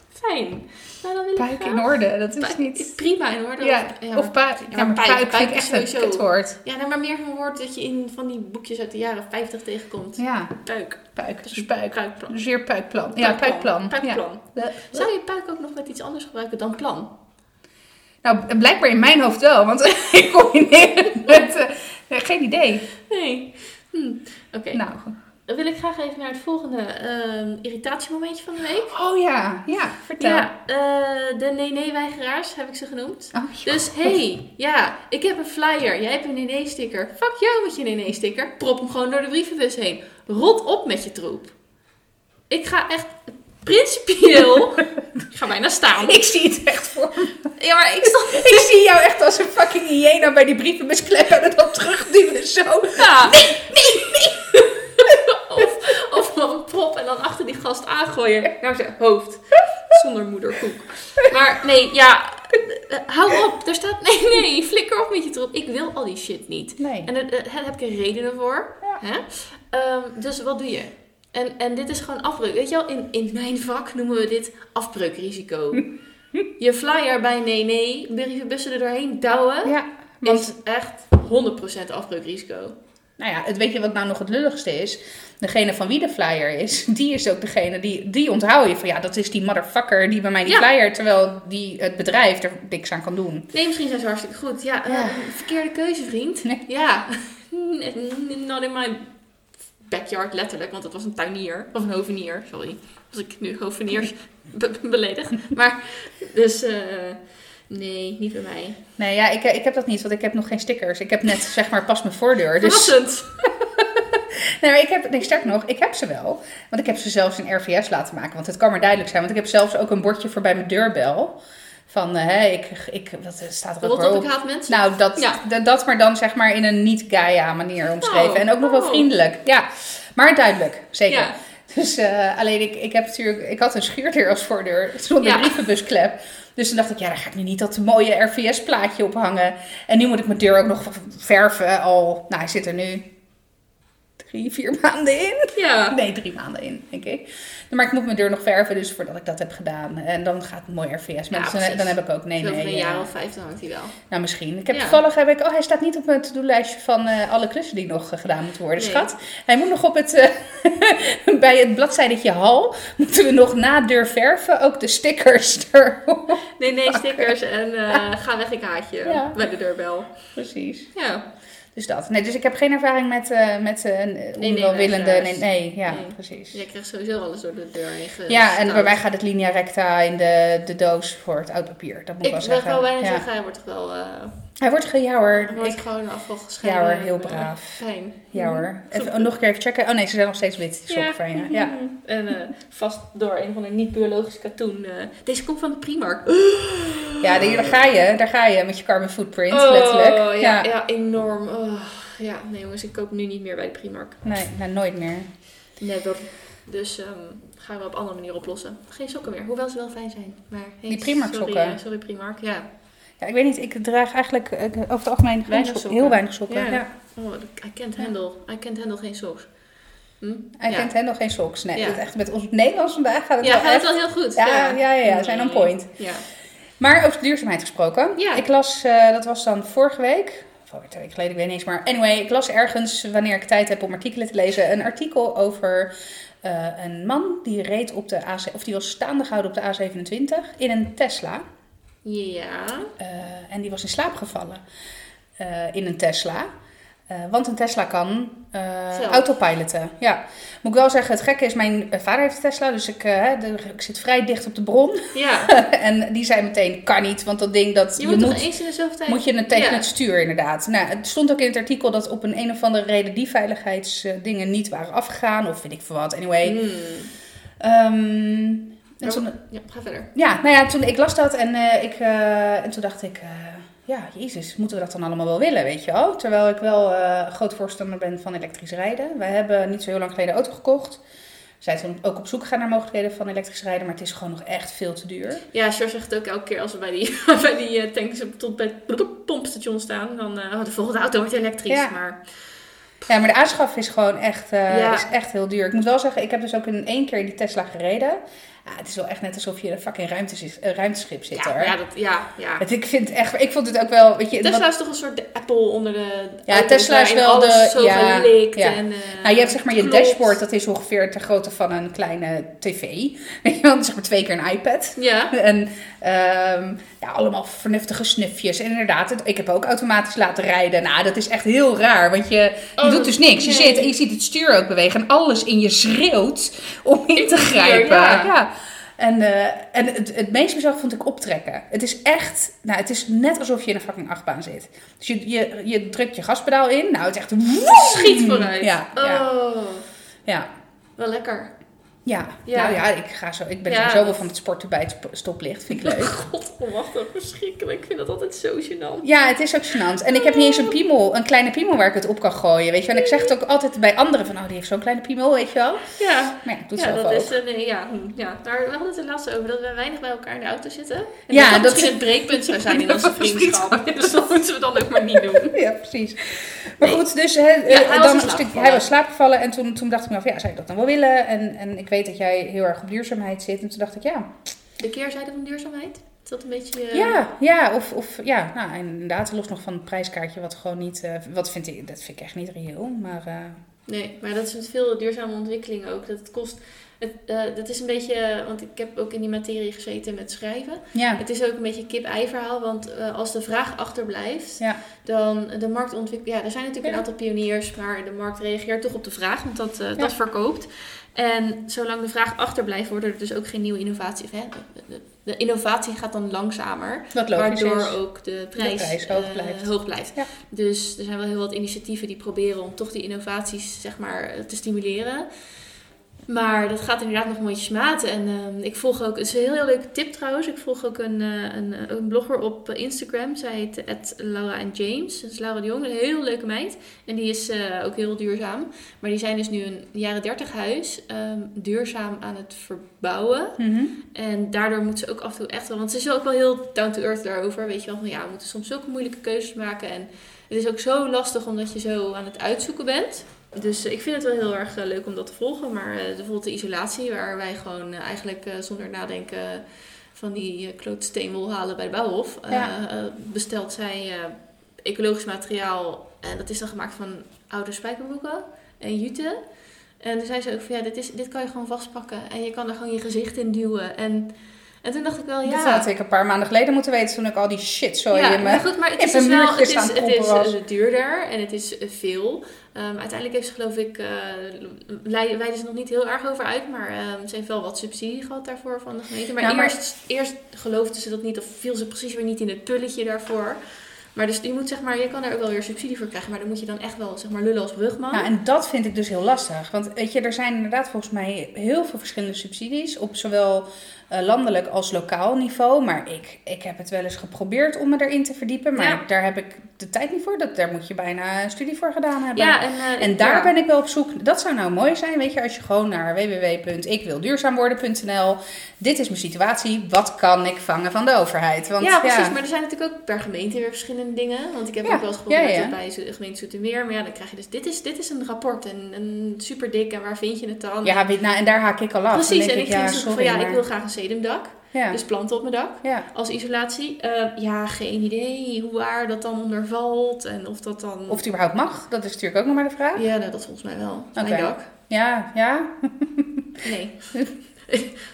Fijn. Nou, dan wil ik Puik in orde, dat is Puik- niet... Prima in orde. Ja, maar- of puik. Ja, maar puik- puik is echt een sowieso- kutwoord. Ja, nou, maar meer een woord dat je in van die boekjes uit de jaren 50 tegenkomt. Ja, Puik. puik. Dus Dus puik. puikplan. Zeer puikplan. Ja, puikplan. Puikplan. Ja. Zou je puik ook nog met iets anders gebruiken dan plan? Nou, blijkbaar in mijn hoofd wel, want [laughs] ik combineer het met... eh, geen idee. Nee. Hm. Oké. Nou, wil ik graag even naar het volgende ehm, irritatiemomentje van de week. oh ja, ja, vertel. Ja, eh, de nee-nee-weigeraars heb ik ze genoemd. Oh. Dus hey, ja, ik heb een flyer. Jij hebt een nee-nee-sticker. Fuck jou met je nee-nee-sticker. Prop hem gewoon door de brievenbus heen. Rot op met je troep. Ik ga echt principieel... [laughs] ik ga bijna staan. Ik zie het echt voor me. Ja, maar ik sta... Ik zie jou echt als een fucking hyena bij die brievenbus kleppen en het dan terugduwen zo. Ja. of, een prop en dan achter die gast aangooien naar zijn hoofd. Zonder moederkoek. Maar nee, ja. hou op. Er staat. Nee, nee. Flikker op met je troep. Ik wil al die shit niet. Nee. En daar daar heb ik een redenen voor. Ja. Hè? Ehm, dus wat doe je? En, en dit is gewoon afbreuk. Weet je wel, in, in mijn vak noemen we dit afbreukrisico. je flyer bij nee, nee, brievenbussen er doorheen douwen. Ja, want Is echt 100% afbreukrisico. Nou ja, het, weet je wat nou nog het lulligste is? Degene van wie de flyer is, [laughs] die is ook degene die, die onthoud je van ja, dat is die motherfucker die bij mij die Ja. flyer, terwijl die het bedrijf er niks aan kan doen. Nee, misschien zijn ze hartstikke goed. Ja, eh, verkeerde keuze, vriend. Nee. Ja. [laughs] Not in my backyard, letterlijk. Want het was een tuinier. Of een hovenier, sorry. Als ik nu hoveniers [laughs] be- beledig. Maar, dus, eh, nee, niet bij mij. Nee, ja, ik, ik heb dat niet, want ik heb nog geen stickers. Ik heb net [laughs] zeg maar pas mijn voordeur. Dus Verrassend. [laughs] Nee, ik heb, nee, sterk nog, ik heb ze wel. Want ik heb ze zelfs in RVS laten maken. Want het kan maar duidelijk zijn. Want ik heb zelfs ook een bordje voor bij mijn deurbel. Van, eh, hè, ik, ik, wat staat er ook Rot op, ik haat mensen. Nou, dat, Ja. dat, maar dan zeg maar in een niet-Gaia manier omschreven. Oh, en ook nog wel oh. vriendelijk. Ja, maar duidelijk. Zeker. Ja. Dus eh, alleen ik, ik heb natuurlijk, ik had een schuurdeur als voordeur zonder Ja. brievenbusklep. Dus toen dacht ik, ja, daar ga ik nu niet dat mooie RVS-plaatje op hangen. En nu moet ik mijn deur ook nog verven al, nou, hij zit er nu drie, vier maanden in. Ja. Nee, drie maanden in, denk ik. Maar ik moet mijn deur nog verven, dus voordat ik dat heb gedaan. En dan gaat het mooi RVS. Maar Ja, dan, dan heb ik ook, nee, Zo nee. van een eh, jaar of vijf, dan hangt hij wel. nou, misschien. Ik heb Ja. toevallig heb ik, oh, hij staat niet op mijn to-do-lijstje van eh, alle klussen die nog eh, gedaan moeten worden, Nee. schat. Hij moet nog op het, eh, [laughs] bij het bladzijde hal, moeten we nog na deur verven, ook de stickers [laughs] erop. Nee, nee, stickers en eh, [laughs] ga weg, ik haat je. Ja. Bij de deurbel. Precies. Ja. Dus dat. Nee, dus ik heb geen ervaring met, eh met eh, een nee, onwelwillende, nee, nee, ja, Nee. precies. Je krijgt sowieso alles door de deur heen Ja, en bij mij gaat het linea recta in de, de doos voor het oud papier. Dat moet ik, Ik wel zeggen. wel bijna ja. zeggen, hij wordt wel... eh, Hij wordt gejouwer. Dan wordt Ik, gewoon afvalgescheiden. ja hoor, heel braaf. Fijn. Ja hoor. Even, nog een keer even checken. Oh nee, ze zijn nog steeds wit, die sokken Ja. van je. [laughs] Ja. En eh, vast door een van de niet-biologische katoen. eh, deze komt van de Primark. [gasps] Ja, daar ga je. Daar ga je met je carbon footprint, Oh, letterlijk. Ja, Ja. ja. enorm. Oh, ja, nee jongens, ik koop nu niet meer bij de Primark. Nee, nou, nooit meer. Never. Dus ehm, gaan we op andere manier oplossen. Geen sokken meer, hoewel ze wel fijn zijn. Maar, hey, Die Primark sorry, sokken. eh, Sorry Primark, ja. Ja, ik weet niet, ik draag eigenlijk eh, over het algemeen geen Weinig sok- sokken. heel weinig sokken. Ja. Ja. Oh, I can't handle. I can't handle geen socks. Hm? Hij ja. kent hen nog geen soks. Nee, Ja. echt met ons Nederlands vandaag gaat het Ja, wel gaat het wel heel goed. Ja, ja, ja, ja, zijn on point. Ja. Maar over duurzaamheid gesproken. Ja. Ik las, eh, dat was dan vorige week, of twee weken geleden, ik weet niet eens. Maar anyway, ik las ergens, wanneer ik tijd heb om artikelen te lezen, een artikel over eh, een man die reed op de A, of die was staande gehouden op de A27 in een Tesla. Ja. Eh, en die was in slaap gevallen eh, in een Tesla. Eh, want een Tesla kan Zelf. autopiloten. Ja, moet ik wel zeggen, het gekke is, mijn vader heeft een Tesla, dus ik, de- ik zit vrij dicht op de bron. Ja. [laughs] en die zei meteen, kan niet, want dat ding dat Je moet toch eens in de zoveel tijd... moet je het tegen Ja. het stuur inderdaad. Nou, het stond ook in het artikel dat op een een of andere reden die veiligheidsdingen niet waren afgegaan. Of weet ik veel wat. Anyway. Hmm. Ehm, en Maar- toen, Ja, ga verder. ja, nou ja, toen ik las dat en, eh, ik, eh, en toen dacht ik... eh, ja, jezus, moeten we dat dan allemaal wel willen, weet je wel? Terwijl ik wel groot voorstander ben van elektrisch rijden. Wij hebben niet zo heel lang geleden een auto gekocht. We zijn toen ook op zoek gegaan naar mogelijkheden van elektrisch rijden. Maar het is gewoon nog echt veel te duur. Ja, Sjors zegt ook elke keer als we bij die, [laughs] bij die tanks op- tot bij het pompstation staan. Dan, eh, oh, de volgende auto wordt elektrisch. Ja. Maar Ja, maar de aanschaf is gewoon echt, Ja. is echt heel duur. Ik moet wel zeggen, ik heb dus ook in één keer die Tesla gereden. Ja, het is wel echt net alsof je in een fucking ruimtes, eh, ruimteschip zit ja, hoor. ja, dat, ja, ja. Het, ik, vind echt, ik vond het ook wel, weet je... Tesla wat- is toch een soort de Apple onder de Ja, Tesla is wel de- zo ja, en... eh, nou, je hebt zeg maar je dashboard, dat is ongeveer ter grootte van een kleine tv. [laughs] Weet je wel, zeg maar twee keer een iPad. Ja, En ehm, ja, allemaal vernuftige snufjes. En inderdaad, het- ik heb ook automatisch laten rijden. Nou, dat is echt heel raar, want je, je Oh, doet dus niks. Je nee. zit en je ziet het stuur ook bewegen en alles in je schreeuwt om in te grijpen. ja. Ja. En, eh, en het, het meest bizar vond ik optrekken. Het is echt, nou, het is net alsof je in een fucking achtbaan zit. Dus je, je, je drukt je gaspedaal in. Nou, het is echt... schiet vooruit. Ja, ja, Oh, ja. wel lekker. Ja, Ja. nou ja, ik, ga zo, ik ben Ja. sowieso wel van het sporten bij het stoplicht. Vind ik leuk. [laughs] God, oh, wacht, dat is verschrikkelijk. Ik vind dat altijd zo gênant. Ja, het is ook gênant. En ik heb niet eens een piemel, een kleine piemel waar ik het op kan gooien, weet je. En ik zeg het ook altijd bij anderen van, oh, die heeft zo'n kleine piemel, weet je wel. Ja, Maar ja, ik doe ja zelf dat ook. is een, eh, ja, hm, ja. Maar we hadden het er laatst over dat we weinig bij elkaar in de auto zitten. En Ja, dat, dat misschien het breekpunt zou zijn in [laughs] onze was vriendschap. Dus dat moeten we dan ook maar niet doen. [laughs] Ja, precies. Maar Nee. goed, dus hè, hij eh, was dan in een slaap stuk, hij was slaapgevallen. En toen, toen dacht ik me af, ja, zou ik dat dan wel willen? En, en ik weet dat jij heel erg op duurzaamheid zit. En toen dacht ik, ja, De keerzijde van duurzaamheid? Is dat een beetje... eh, ja, ja, of, of ja, nou, inderdaad, los nog van het prijskaartje, wat gewoon niet, eh, wat vind ik, dat vind ik echt niet reëel. Maar eh, Nee, maar dat is met veel duurzame ontwikkeling ook. Dat het kost... Het, dat is een beetje... Want ik heb ook in die materie gezeten met schrijven. ja, Het is ook een beetje kip-ei verhaal. Want als de vraag achterblijft... ja, dan de markt ontwikkelt. Ja, er zijn natuurlijk Ja. een aantal pioniers, maar de markt reageert toch op de vraag, want dat, dat verkoopt. En zolang de vraag achterblijft, worden er dus ook geen nieuwe innovaties. Hè? De, de, de innovatie gaat dan langzamer, waardoor is. ook de prijs, prijs hoog eh, blijft. hoog blijft. Ja. Dus er zijn wel heel wat initiatieven die proberen om toch die innovaties zeg maar, te stimuleren. Maar dat gaat inderdaad nog mondjesmaat. En ehm, ik volg ook, het is een heel, heel leuke tip trouwens. Ik volg ook een, eh, een, een blogger op eh, Instagram. Zij heet at Laura en James. Dat is Laura de Jong, een heel leuke meid. En die is eh, ook heel duurzaam. Maar die zijn dus nu een jaren 30 huis ehm, duurzaam aan het verbouwen. Mhm. En daardoor moet ze ook af en toe echt wel... Want ze is ook wel heel down to earth daarover. Weet je wel, van ja, we moeten soms zulke moeilijke keuzes maken. En het is ook zo lastig omdat je zo aan het uitzoeken bent. Dus eh, ik vind het wel heel erg eh, leuk om dat te volgen. Maar eh, bijvoorbeeld de isolatie, waar wij gewoon eigenlijk zonder nadenken van die uh, klote steenwol halen bij de bouwhof. Ja. bestelt zij ecologisch materiaal. En dat is dan gemaakt van oude spijkerbroeken en jute. En toen zei ze ook van ja, dit, is, dit kan je gewoon vastpakken. En je kan er gewoon je gezicht in duwen. En, en toen dacht ik wel, ja... Dat had ik een paar maanden geleden moeten weten toen ik al die shit zo ja, in goed, maar het is dus wel, het is, het is eh, duurder en het is eh, veel. Ehm, uiteindelijk heeft ze geloof ik, leiden wijden ze nog niet heel erg over uit, maar ehm, ze heeft wel wat subsidie gehad daarvoor van de gemeente. Maar, Eerst, eerst geloofde ze dat niet of viel ze precies weer niet in het pulletje daarvoor. Maar dus je moet zeg maar, je kan daar ook wel weer subsidie voor krijgen, maar dan moet je dan echt wel zeg maar lullen als brugman. Nou, en dat vind ik dus heel lastig. Want weet je, er zijn inderdaad volgens mij heel veel verschillende subsidies. Op zowel landelijk als lokaal niveau. Maar ik, ik heb het wel eens geprobeerd om me erin te verdiepen. Maar Ja. daar heb ik de tijd niet voor. Dat, daar moet je bijna een studie voor gedaan hebben. ja, en, eh, En daar ja. ben ik wel op zoek. Dat zou nou mooi zijn, weet je, als je gewoon naar www.ikwilduurzaamworden.nl. Dit is mijn situatie. Wat kan ik vangen van de overheid? Want, ja, precies. Maar er zijn natuurlijk ook per gemeente weer verschillende dingen. Want ik heb Ja, ook wel eens geprobeerd ja, ja. bij de gemeente Zoetermeer. Maar ja, dan krijg je dus, dit is, dit is een rapport en, en super dik. En waar vind je het dan? Ja, nou, en daar haak ik al af. Precies. denk En ik ging ja, zoeken sorry, van, ja, ik wil graag een sedumdak. Ja, Dus planten op mijn dak. ja. Als isolatie. Eh, ja, geen idee hoe waar dat dan onder valt. En of dat dan... Of het überhaupt mag, dat is natuurlijk ook nog maar de vraag. Ja, nou, dat volgens mij wel. Mijn dak. Ja, ja. Nee. [laughs]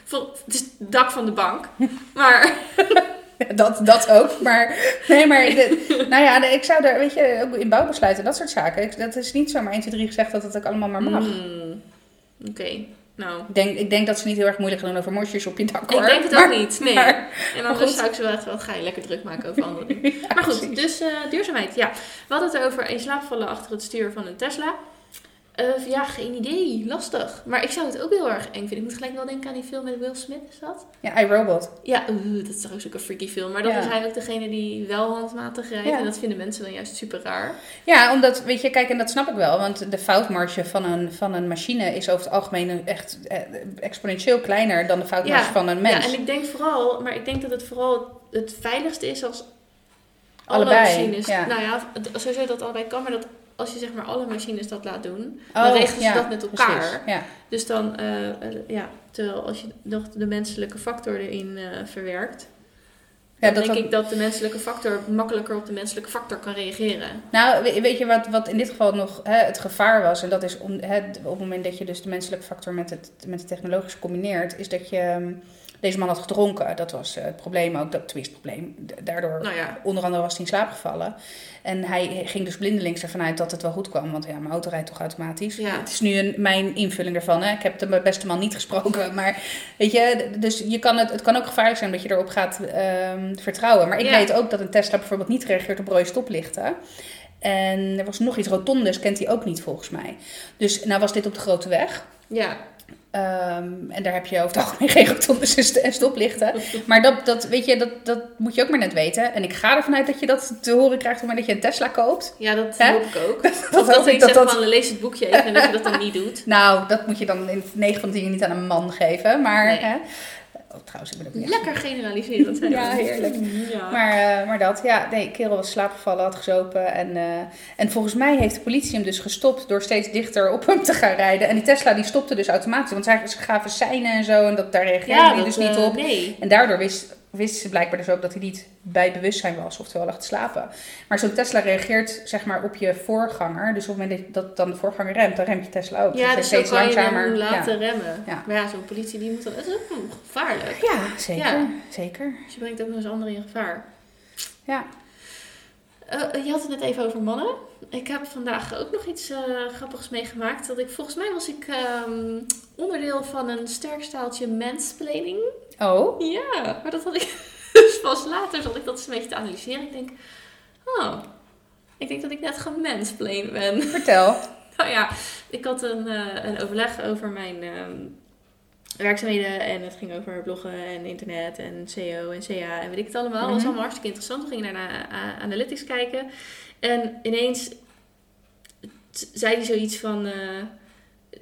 Vol- het is het dak van de bank. Maar [laughs] Dat, dat ook. Maar, nee, maar de- [laughs] nou ja, de- ik zou daar, weet je, ook in bouwbesluiten, dat soort zaken. Ik, dat is niet zomaar 1, 2, 3 gezegd dat het ook allemaal maar mag. Hmm, Oké, nou. Ik, denk, ik denk dat ze niet heel erg moeilijk gaan doen over mosjes op je dak, Ik hoor. denk het Maar- ook niet, nee. maar- en goed. zou ik ze wel echt wel ga je lekker druk maken over [laughs] andere dingen. Maar goed, precies. dus eh, duurzaamheid. Ja, we hadden het over in slaap vallen achter het stuur van een Tesla. Eh, ja, geen idee. Lastig. Maar ik zou het ook heel erg eng vinden. Ik moet gelijk wel denken aan die film met Will Smith, is dat? Ja, iRobot. Ja, uh, dat is trouwens ook een freaky film. Maar dat Ja. is hij ook degene die wel handmatig rijdt. Ja. En dat vinden mensen dan juist super raar. Ja, omdat, weet je, kijk, en dat snap ik wel. Want de foutmarge van een, van een machine is over het algemeen echt eh, exponentieel kleiner dan de foutmarge Ja, van een mens. Ja, en ik denk vooral, maar ik denk dat het vooral het veiligste is als alle Allebei, machines. ja. Nou ja, sowieso dat allebei kan, maar dat als je zeg maar alle machines dat laat doen, Oh, dan regelen ze ja, dat met elkaar. Ja. Dus dan, eh, eh, ja, terwijl als je nog de menselijke factor erin eh, verwerkt, Ja, dan dat denk dat- ik dat de menselijke factor makkelijker op de menselijke factor kan reageren. Nou, we- weet je wat, wat in dit geval nog hè, het gevaar was? En dat is om, hè, op het moment dat je dus de menselijke factor met het, met het technologische combineert, is dat je. Deze man had gedronken, dat was eh, het probleem ook. Dat het probleem. Da- Daardoor, Nou ja, onder andere, was hij in slaap gevallen. En hij ging dus blindelings ervan uit dat het wel goed kwam. Want ja, mijn auto rijdt toch automatisch. Ja. Het is nu een, mijn invulling ervan. Hè. Ik heb de beste man niet gesproken. Maar weet je, dus je kan het, het kan ook gevaarlijk zijn dat je erop gaat ehm, vertrouwen. Maar ik Ja. weet ook dat een Tesla bijvoorbeeld niet reageert op rode stoplichten. En er was nog iets rotondes, kent hij ook niet volgens mij. Dus nou was dit op de grote weg. ja. Ehm, en daar heb je over het algemeen [laughs] geen rotondes en st- en stoplichten. Maar dat, dat, weet je, dat, dat moet je ook maar net weten. En ik ga ervan uit dat je dat te horen krijgt op het moment dat je een Tesla koopt. ja, dat Hè? hoop ik ook. [laughs] Dat dat ik dat van lees het boekje even en dat je dat dan niet doet. [laughs] Nou, dat moet je dan in 9 van de 10 niet aan een man geven. Maar, Nee. hè? Oh, trouwens, ik ben ook niet Lekker generaliserend zijn. Ja, heerlijk. Ja. Maar, eh, maar dat, ja, nee, kerel was slaapgevallen, had gezopen. En, eh, en volgens mij heeft de politie hem dus gestopt door steeds dichter op hem te gaan rijden. En die Tesla die stopte dus automatisch, want zij, ze gaven seinen en zo en dat, daar reageerde hij dat, dus niet eh, op. Nee. En daardoor wist, wist ze blijkbaar dus ook dat hij niet bij bewustzijn was, oftewel lag te slapen. Maar zo'n Tesla reageert zeg maar op je voorganger. Dus op het moment dat dan de voorganger remt, dan remt je Tesla ook. Ja, dus zo steeds kan je langzamer. Ja. laten remmen. Ja. Maar ja, zo'n politie die moet dan... Het is ook gevaarlijk. Ja, zeker. Ja. Zeker. Dus je brengt ook nog eens anderen in gevaar. Ja. Eh, je had het net even over mannen. Ik heb vandaag ook nog iets eh, grappigs meegemaakt. Dat ik, volgens mij was ik ehm, onderdeel van een sterk staaltje mansplaining. Oh, Ja, maar dat had ik [laughs] dus pas later zat ik dat eens een beetje te analyseren. Ik denk, oh, ik denk dat ik net gemansplained ben. [laughs] vertel. Nou ja, ik had een, eh, een overleg over mijn ehm, werkzaamheden en het ging over bloggen en internet en SEO en CA en weet ik het allemaal. Dat was Mhm. allemaal hartstikke interessant. We gingen naar a- analytics kijken en ineens zei hij zoiets van, eh,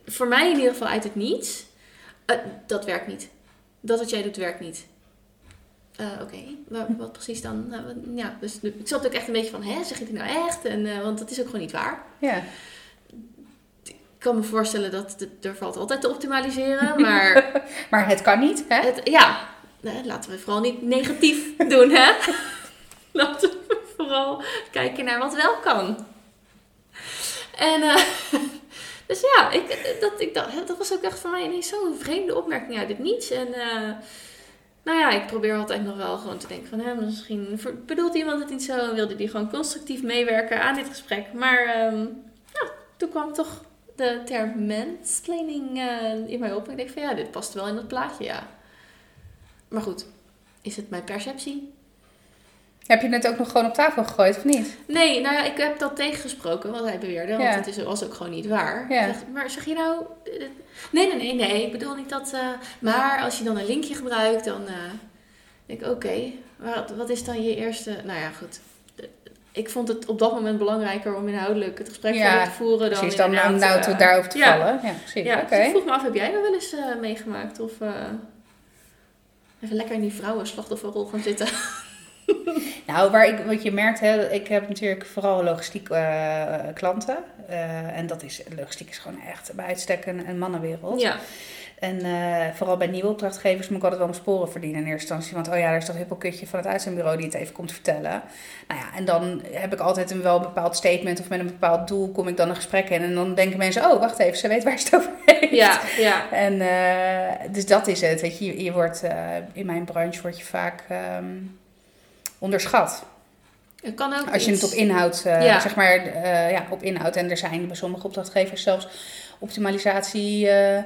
voor mij in ieder geval uit het niets, eh, dat werkt niet. Dat wat jij doet werkt niet. Eh, Oké, Wa- wat precies dan? Nou, wat- ja, dus ik zat ook echt een beetje van, hè, zeg je het nou echt? En, want dat is ook gewoon niet waar. Ja. Ik kan me voorstellen dat het, er valt altijd te optimaliseren, [laughs] maar Maar het kan niet, hè? het, ja, laten we vooral niet negatief doen, hè? [laughs] Laten we vooral kijken naar wat wel kan. En eh, [laughs] dus ja, ik, dat, ik dat was ook echt voor mij ineens zo'n vreemde opmerking uit het niets. En eh, nou ja, ik probeer altijd nog wel gewoon te denken van, hè, misschien bedoelt iemand het niet zo en wilde die gewoon constructief meewerken aan dit gesprek. Maar ja, toen kwam toch de term mansplaining eh, in mij op. En ik denk van ja, dit past wel in dat plaatje, ja. Maar goed, is het mijn perceptie? Heb je het ook nog gewoon op tafel gegooid of niet? Nee, nou ja, ik heb dat tegengesproken, wat hij beweerde. Want Ja. het is, was ook gewoon niet waar. Ja. Ik zeg, maar zeg je nou... eh, Nee, nee, nee, nee. Ik bedoel niet dat... eh, maar als je dan een linkje gebruikt, dan... eh denk ik, oké. wat, wat is dan je eerste... Nou ja, goed. Ik vond het op dat moment belangrijker om inhoudelijk het gesprek Ja, te voeren. Dan Precies, dan om nou te, daarover te vallen. Ja, precies. Ja, Oké. dus ik vroeg me af, heb jij dat wel eens meegemaakt? Of even lekker in die vrouwen slachtofferrol gaan zitten? [laughs] Nou, waar ik, wat je merkt, hè, ik heb natuurlijk vooral logistiek eh, klanten. Eh, en dat is, logistiek is gewoon echt bij uitstek een, een mannenwereld. Ja. En eh, vooral bij nieuwe opdrachtgevers moet ik altijd wel mijn sporen verdienen in eerste instantie. Want oh ja, er is toch een hippelkutje van het uitzendbureau die het even komt vertellen. Nou ja, en dan heb ik altijd een wel bepaald statement of met een bepaald doel kom ik dan een gesprek in. En dan denken mensen, oh wacht even, ze weet waar ze het over [laughs] heeft. Ja, ja. En dus dat is het. Weet je, je, wordt, in mijn branche word je vaak ehm, onderschat. Het kan ook Als je het op inhoud, Ja. zeg maar, eh, ja, op inhoud. En er zijn bij sommige opdrachtgevers zelfs optimalisatie eh,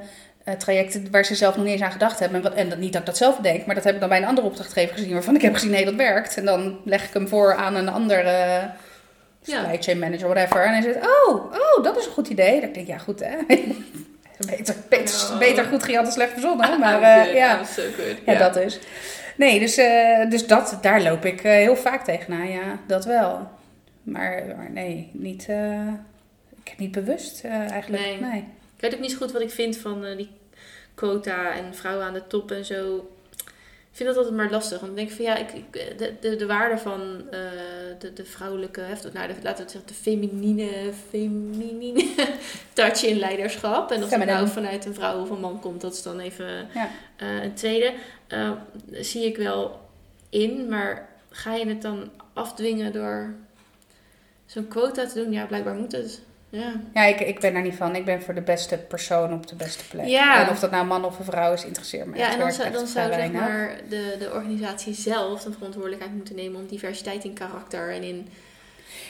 trajecten waar ze zelf nog niet eens aan gedacht hebben. En, wat, en dat, niet dat ik dat zelf denk, maar dat heb ik dan bij een andere opdrachtgever gezien waarvan ik heb gezien, nee, dat werkt. En dan leg ik hem voor aan een andere supply chain manager, whatever. En hij zegt, oh, oh, dat is een goed idee. Dan denk ik, ja, goed hè. [laughs] beter, beter, Oh. beter goed gejat dan slecht verzonnen. [laughs] Maar eh, ja. Ja, dat is. Nee, dus, eh, dus dat, daar loop ik eh, heel vaak tegenaan. Ja, dat wel. Maar, maar nee, niet, eh, ik, niet bewust eigenlijk. Nee. Nee. Ik weet ook niet zo goed wat ik vind van die quota en vrouwen aan de top en zo. Ik vind dat altijd maar lastig. Want ik denk van ja, ik, ik- de, de, de waarde van eh, de, de vrouwelijke, of, nou, de, laten we het zeggen, de feminine, feminine [laughs] touch in leiderschap. En of het nou vanuit een vrouw of een man komt, dat is dan even Ja. eh, een tweede. Eh, zie ik wel in, maar ga je het dan afdwingen door zo'n quota te doen? Ja, blijkbaar moet het. Ja. Ja, ik, ik ben daar niet van. Ik ben voor de beste persoon op de beste plek. Ja. En of dat nou man of een vrouw is, interesseert me Ja, en dan zou, dan zou zeg maar de, de organisatie zelf de verantwoordelijkheid moeten nemen om diversiteit in karakter en in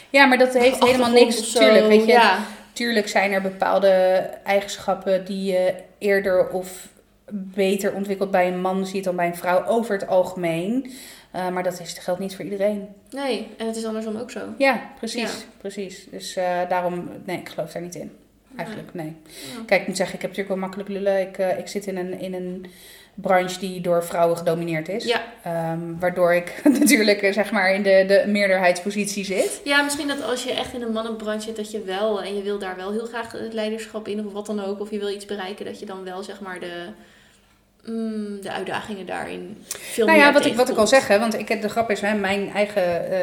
Ja, maar dat heeft helemaal niks. of zo. Tuurlijk, weet je. Ja, Tuurlijk zijn er bepaalde eigenschappen die je eerder of beter ontwikkelt bij een man ziet dan bij een vrouw over het algemeen. Eh, maar dat is, geldt niet voor iedereen. nee, en het is andersom ook zo. Ja, precies. Ja. precies. Dus eh, daarom, nee, ik geloof daar niet in. Eigenlijk, nee. Ja. Kijk, ik moet zeggen, ik heb natuurlijk wel makkelijk lullen. Ik, eh, ik zit in een, in een branche die door vrouwen gedomineerd is. Ja. Ehm, waardoor ik [laughs] natuurlijk, zeg maar, in de, de meerderheidspositie zit. ja, misschien dat als je echt in een mannenbranche zit, dat je wel, en je wil daar wel heel graag het leiderschap in of wat dan ook, of je wil iets bereiken, dat je dan wel zeg maar de, mm, de uitdagingen daarin veel Nou meer ja, wat ik, wat ik al zeg, hè, want ik, heb- de grap is, hè, mijn eigen, eh,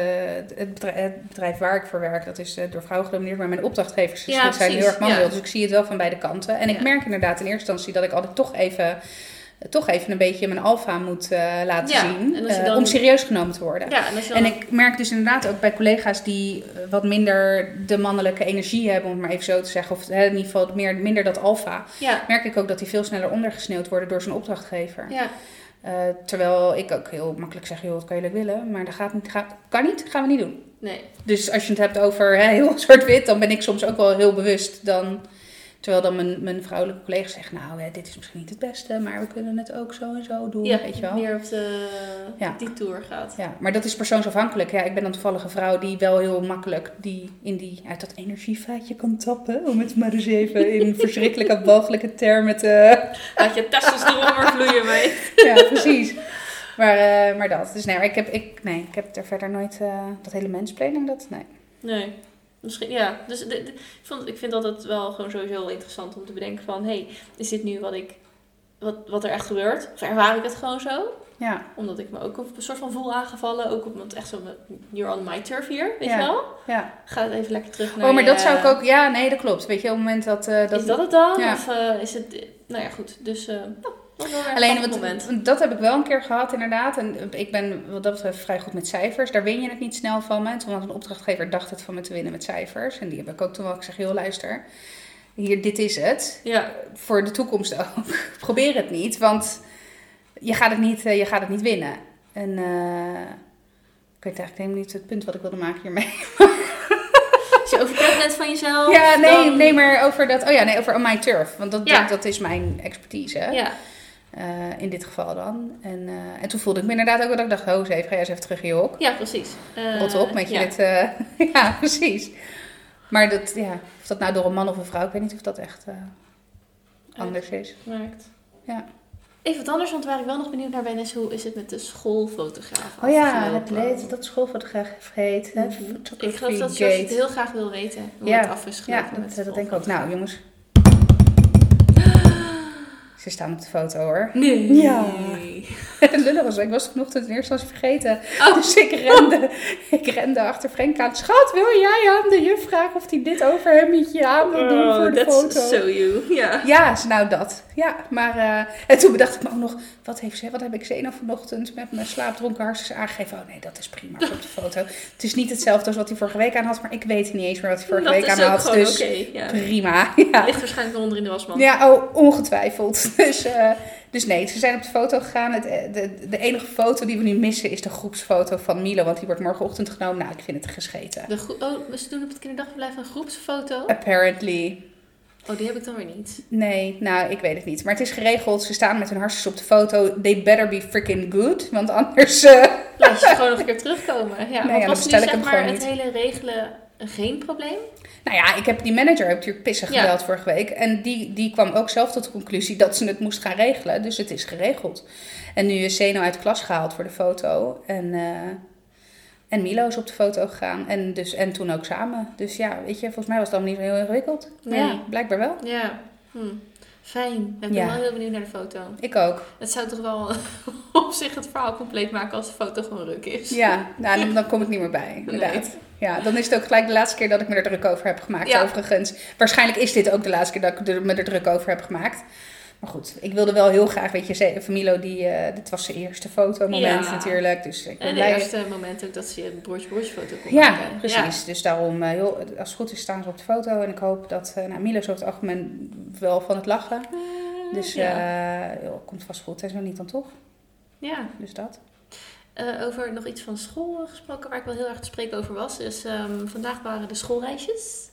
het, bedrijf, het bedrijf waar ik voor werk, dat is eh, door vrouwen gedomineerd, maar mijn opdrachtgevers Ja, zijn heel erg mannelijk. ja. Dus ik zie het wel van beide kanten. En ik merk inderdaad in eerste instantie dat ik altijd toch even, toch even een beetje mijn alfa moet eh, laten Ja, zien, je eh, dan- om serieus genomen te worden. Ja, en als je dan En ik merk dus inderdaad ook bij collega's die eh, wat minder de mannelijke energie hebben, om het maar even zo te zeggen, of hè, in ieder geval meer, minder dat alfa, ja, merk ik ook dat die veel sneller ondergesneeuwd worden door zijn opdrachtgever. ja, terwijl ik ook heel makkelijk zeg, joh, wat kan jullie willen? Maar dat gaat niet, gaat, kan niet, gaan we niet doen. nee. Dus als je het hebt over hè, heel [laughs] zwart-wit, dan ben ik soms ook wel heel bewust. Dan, terwijl dan mijn, mijn vrouwelijke collega's zeggen, nou, hè, dit is misschien niet het beste, maar we kunnen het ook zo en zo doen, Ja, weet je wel. meer op de, Ja. die tour gaat. Ja, maar dat is persoonsafhankelijk. Ja, ik ben dan toevallig een vrouw die wel heel makkelijk die, in die, uit dat energievaatje kan tappen. Om het maar eens even in [laughs] verschrikkelijke, walgelijke termen te... Laat je testosteron maar vloeien [laughs] mee. Ja, precies. Maar, eh, maar dat. Dus nee, maar ik heb, ik, nee, ik heb er verder nooit eh, dat hele mensplaning, dat, nee. Nee. Misschien, ja. Dus de- de- ik, vond, ik vind dat wel gewoon sowieso interessant om te bedenken van... Hé, hey, is dit nu wat, ik, wat, wat er echt gebeurt? Of ervaar ik het gewoon zo? Ja, Omdat ik me ook op een soort van voel aangevallen. Ook op het echt zo. You're on my turf hier, weet Ja. je wel? ja. Ga het even lekker terug naar Oh, maar dat zou ik ook, ja, nee, dat klopt. Weet je, op het moment dat... eh, dat Is dat het dan? Ja. Of eh, is het... Nou ja, goed. Dus... nou, Alleen, wat, moment. dat heb ik wel een keer gehad, inderdaad. En ik ben wat dat betreft vrij goed met cijfers. Daar win je het niet snel van Toen had een opdrachtgever dacht het van me te winnen met cijfers. En die heb ik ook toen wel gezegd, joh, luister. Hier, dit is het. Ja. Voor de toekomst ook. [laughs] Probeer het niet, want je gaat het niet, eh, je gaat het niet winnen. En eh, ik weet eigenlijk helemaal niet het punt wat ik wilde maken hiermee. [laughs] Als je overtuigd bent van jezelf... Ja, nee, dan- nee, maar over dat. Oh ja, nee, over on my turf. Want dat, Ja. dat, dat is mijn expertise. Ja. Eh, in dit geval dan. En, eh, en toen voelde ik me inderdaad ook dat ik dacht, ho, eens even, ga jij eens even terug in je hok. Ja, precies. Eh, Rot op met je ja. dit. [laughs] ja, precies. Maar dat, ja, of dat nou door een man of een vrouw, ik weet niet of dat echt anders is. Werkt. Ja. Even wat anders, want waar ik wel nog benieuwd naar ben, is hoe is het met de schoolfotograaf? Oh ja, het leed dat schoolfotograaf heet. Mhm. Ik geloof dat George het heel graag wil weten hoe Ja, het af is gelopen. Ja, dat, de dat denk ik ook. Nou, jongens. Ze staan op de foto hoor. Nee. Ja. Het [laughs] lullig was, ik was vanochtend in eerste instantie vergeten. Oh. [laughs] Dus ik rende, ik rende achter Frank aan. Schat, wil jij aan de juf vragen of hij dit overhemdje aan wil doen voor de Oh, that's foto? so you. Ja. Ja, ze- nou dat. Ja, maar... eh, en toen bedacht ik me ook nog... Wat, heeft ze, wat heb ik Zena vanochtend met mijn slaapdronken hartstikke aangegeven? Oh nee, dat is prima voor op de foto. Het is niet hetzelfde als wat hij vorige week aan had. Maar ik weet niet eens meer wat hij vorige dat week aan had. Dus oké. ja. prima. [laughs] Ja. Ligt waarschijnlijk onder in de wasmand. Ja, oh, ongetwijfeld. Dus, eh, dus nee, ze zijn op de foto gegaan. Het, eh, de, de enige foto die we nu missen is de groepsfoto van Milo. Want die wordt morgenochtend genomen. Nou, ik vind het gescheten. De oh, ze doen op het kinderdagverblijf een groepsfoto. Apparently. Oh, die heb ik dan weer niet. Nee, nou, ik weet het niet. Maar het is geregeld. Ze staan met hun hartjes op de foto. They better be freaking good. Want anders... eh, Laat je gewoon nog een keer terugkomen. Ja, [laughs] Nee, want ja, dan was bestel nu ik zeg hem maar gewoon het hele regelen geen probleem? Nou ja, ik heb die manager heb natuurlijk pissig Ja. gebeld vorige week. En die, die kwam ook zelf tot de conclusie dat ze het moest gaan regelen. Dus het is geregeld. En nu is Zeno uit de klas gehaald voor de foto. En, eh, en Milo is op de foto gegaan. En, dus, en toen ook samen. Dus ja, weet je, volgens mij was het allemaal niet heel ingewikkeld. Maar Nee. ja, blijkbaar wel. Ja. Hm. Fijn. Ik ben Ja. wel heel benieuwd naar de foto. Ik ook. Het zou toch wel [laughs] op zich het verhaal compleet maken als de foto gewoon ruk is. Ja, nou, dan, dan kom ik niet meer bij, [laughs] inderdaad. Ja, dan is het ook gelijk de laatste keer dat ik me er druk over heb gemaakt, Ja. overigens. Waarschijnlijk is dit ook de laatste keer dat ik er, me er druk over heb gemaakt. Maar goed, ik wilde wel heel graag, weet je, Familo, die, eh, dit was zijn eerste fotomoment Ja. natuurlijk. Dus ik ben En het blij. eerste moment ook dat ze een broertje-broertje foto kon Ja, maken. precies. Dus daarom, heel, als het goed is, staan ze op de foto. En ik hoop dat, eh nou, Milo is over het algemeen wel van het lachen. Dus ja. joh, komt vast goed. Is nog niet dan toch? ja. Dus dat. Over nog iets van school gesproken waar ik wel heel erg te spreken over was. Ehm, vandaag waren de schoolreisjes.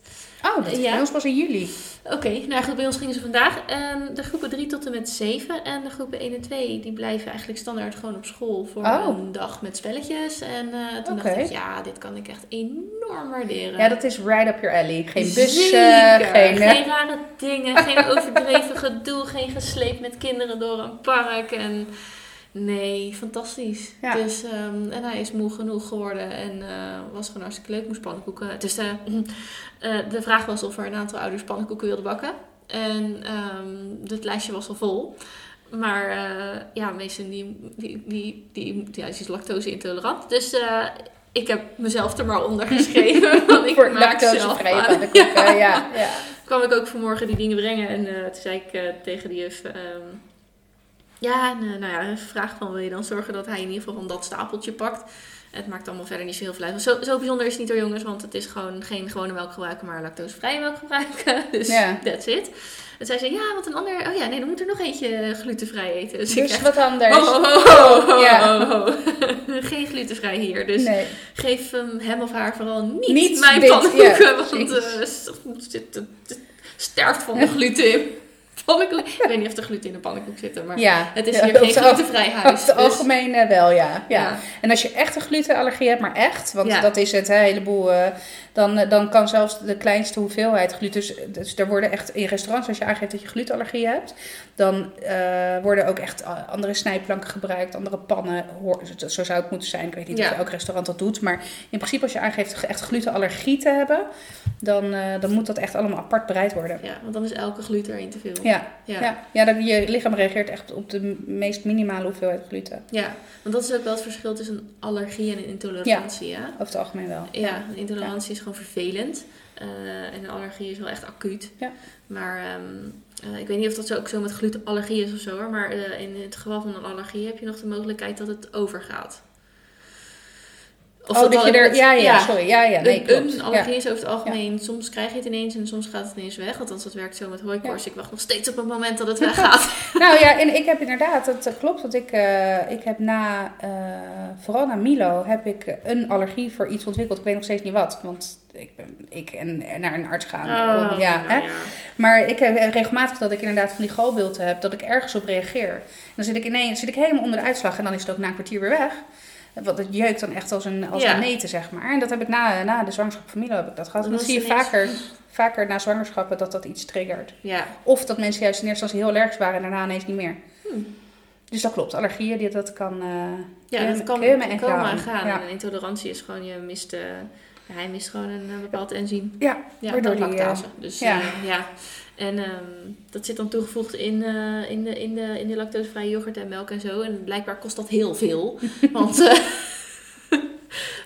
Oh, dat Ja. bij ons pas in juli. Oké, nou goed, bij ons gingen ze vandaag. En de groepen 3 tot en met 7 en de groepen 1 en 2, die blijven eigenlijk standaard gewoon op school voor Oh. een dag met spelletjes. En eh, toen dacht ik, ja, dit kan ik echt enorm waarderen. Ja, dat is right up your alley. Geen bussen, geen... geen rare dingen, geen [laughs] overdreven gedoe, geen gesleept met kinderen door een park. En nee, fantastisch. Ja. Dus, ehm, en hij is moe genoeg geworden en eh, was gewoon hartstikke leuk, moest pannenkoeken. Dus de, [clears throat] de vraag was of er een aantal ouders pannenkoeken wilden bakken. En ehm, het lijstje was al vol. Maar eh, ja, meesten die, die, die, die, ja, ze is lactose intolerant. Dus ik heb mezelf er maar onder [laughs] geschreven. Want ik voor zelf lactosevrije pannenkoeken. Ja. Ja, [laughs] ja. kwam ik ook vanmorgen die dingen brengen. En toen zei ik tegen die juf... ehm, ja, en, eh, nou ja, een vraag van wil je dan zorgen dat hij in ieder geval van dat stapeltje pakt. Het maakt allemaal verder niet zo heel veel uit. Zo, zo bijzonder is het niet door jongens, want het is gewoon geen gewone melk gebruiken, maar lactosevrije melk gebruiken. [laughs] Dus Ja. that's it. En zij zei, ja, want een ander... Oh ja, nee, dan moet er nog eentje glutenvrij eten. Dus, Dus echt... wat anders. Ja. Geen glutenvrij hier. Dus nee. geef hem, hem of haar vooral niet, Niet mijn pannenkoeken. ja, want precies. eh, sterft van de gluten pannenkoek. Ik weet niet of er gluten in de pannenkoek zitten, maar Ja. het is Ja, hier op geen glutenvrij huis. Over het dus- algemeen eh, wel, ja. ja. Ja. En als je echt een glutenallergie hebt, maar echt, want Ja. dat is het, hè, een heleboel, eh, dan, eh, dan kan zelfs de kleinste hoeveelheid gluten, dus, dus er worden echt in restaurants, als je aangeeft dat je glutenallergie hebt, dan eh, worden ook echt a- andere snijplanken gebruikt, andere pannen, hoor, zo- zo zou het moeten zijn. Ik weet niet Ja. of elk restaurant dat doet, maar in principe als je aangeeft echt glutenallergie te hebben, dan, eh, dan moet dat echt allemaal apart bereid worden. Ja, want dan is elke gluten erin te veel. Ja, Ja. ja. je lichaam reageert echt op de meest minimale hoeveelheid gluten. Ja, want dat is ook wel het verschil tussen een allergie en een intolerantie. Ja, Over het algemeen wel. ja een intolerantie is gewoon vervelend. eh, en een allergie is wel echt acuut. Ja. Maar ehm, eh, ik weet niet of dat zo ook zo met glutenallergie is of zo hoor. Maar eh, in het geval van een allergie heb je nog de mogelijkheid dat het overgaat. Of oh, dat je er... Ja, ja, sorry. Ja, ja, nee, een, allergie is over het algemeen, soms krijg je het ineens en soms gaat het ineens weg. Althans, dat werkt zo met hooikoorts. Ik wacht nog steeds op het moment dat het weggaat. [laughs] Nou ja, en ik heb inderdaad, het eh, klopt, want ik, eh, ik heb na, eh, vooral na Milo, heb ik een allergie voor iets ontwikkeld. Ik weet nog steeds niet wat, want ik, ben, ik en, en naar een arts gaan. Oh, Om- ja, nou hè? ja. Maar ik heb regelmatig dat ik inderdaad van die galbulten heb, dat ik ergens op reageer. En dan zit ik ineens zit ik helemaal onder de uitslag en dan is het ook na een kwartier weer weg. Want het jeukt dan echt als een, als Ja. een neten, zeg maar. En dat heb ik na, na de zwangerschap van Milo heb ik dat gehad. En Dan dat zie je vaker, vaker na zwangerschappen dat dat iets triggert. Ja. Of dat mensen juist in eerste instantie heel allergisch waren en daarna ineens niet meer. Hmm. Dus dat klopt, allergieën, die- dat kan... eh, Ja, dat kan komen aan. en gaan. Ja. En intolerantie is gewoon, je mist, eh, hij mist gewoon een eh, bepaald enzym. Ja, Ja, Waardoor die, lactase. dus ja. ja. En ehm, dat zit dan toegevoegd in, eh, in, de, in, de, in de lactosevrije yoghurt en melk en zo. En blijkbaar kost dat heel veel. [laughs] Want eh, [laughs]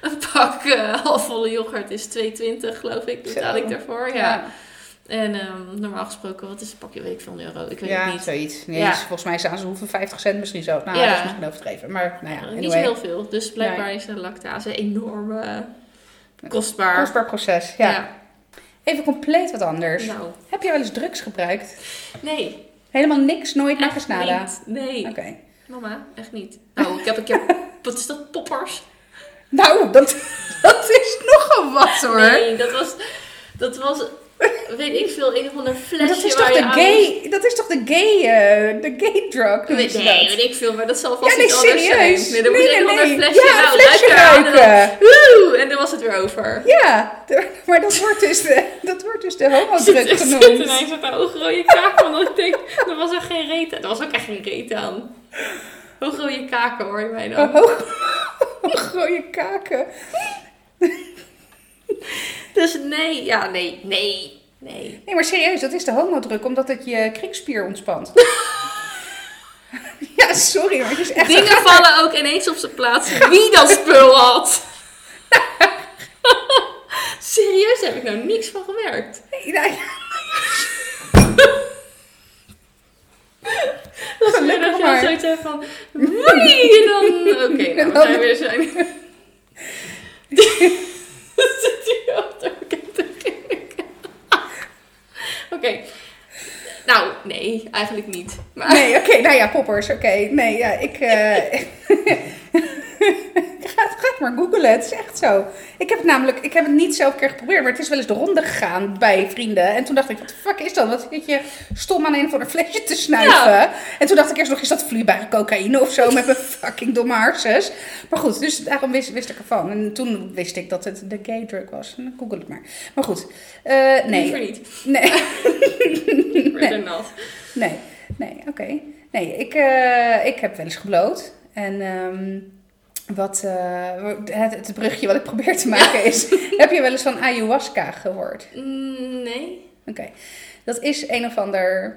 een pak eh, halfvolle yoghurt is 2,20 geloof ik. Betaal ik daarvoor. Ja. ja. En ehm, normaal gesproken, wat is een pakje week van euro? Ik weet ja, het niet. zoiets. Nee, Ja. dus volgens mij staan ze hoeveel 50 cent misschien zo. Nou, Ja. dat is misschien overdreven. Maar nou ja, anyway. Niet zo heel veel. Dus blijkbaar is de lactase enorm kostbaar. Kostbaar proces, ja. Even compleet wat anders. Nou, Heb je wel eens drugs gebruikt? nee. Helemaal niks, nooit Echt nergens nada? niet. Nee. Oké. Mama, echt niet. Nou, ik heb een keer... [laughs] Wat is dat? Poppers? Nou, dat, [laughs] dat is nogal wat hoor. Nee, dat was... Dat was... Weet ik veel, een of ander flesje dat is toch je de gay, dat is toch de gay, eh, de gay drug? Weet, nee, dat? weet ik veel, maar dat zal vast Ja, nee, iets anders serieus. zijn. Nee, dan Nee, moest nee, een nee. flesje Ja, een nou, flesje ruiken en! En dan was het weer over. Ja, maar dat wordt dus de, dat wordt dus de Ik homodruk zit genoemd. ineens met een oogrode kaak van dat ik denk, er was er geen reet aan. Er was ook echt geen reet aan. Oogrode kaken hoor je mij dan. Oh, Gooie kaken. [laughs] Dus nee, ja, nee, nee, nee. Nee, maar serieus, dat is de homodruk, omdat het je kriekspier ontspant. [laughs] ja, sorry, maar het is echt... Dingen vallen ook ineens op zijn plaats wie dat spul had. [laughs] Serieus, daar heb ik nou niks van gemerkt. Nee, nou ja. Dat is weer dat je maar. zoiets hebt van, woei, en dan, oké, nou, En we zijn weer zijn. Zit hier de Oké. Nou, nee, eigenlijk niet. Maar Nee, oké, nou ja, poppers, oké. Nee, ja, ik... eh [laughs] [laughs] ga, ga het maar googlen, het is echt zo. Ik heb het namelijk, ik heb het niet zelf een keer geprobeerd, maar het is wel eens de ronde gegaan bij vrienden. En toen dacht ik, wat de fuck is dat? Wat zit je stom aan een of ander flesje te snuiven? En toen dacht ik eerst nog, is dat vloeibare cocaïne of zo met mijn [laughs] fucking domme hersens? Maar goed, dus daarom wist, wist ik ervan. En toen wist ik dat het de gay drug was. En dan google het maar. Maar goed, eh, [laughs] liever nee. niet. Nee. Rather not. Nee, nee, oké. Nee, ik, eh, ik heb wel eens gebloot. En ehm, wat, eh, het, het brugje wat ik probeer te maken is... [laughs] heb je wel eens van ayahuasca gehoord? Mm, nee. Oké. Dat is een of ander...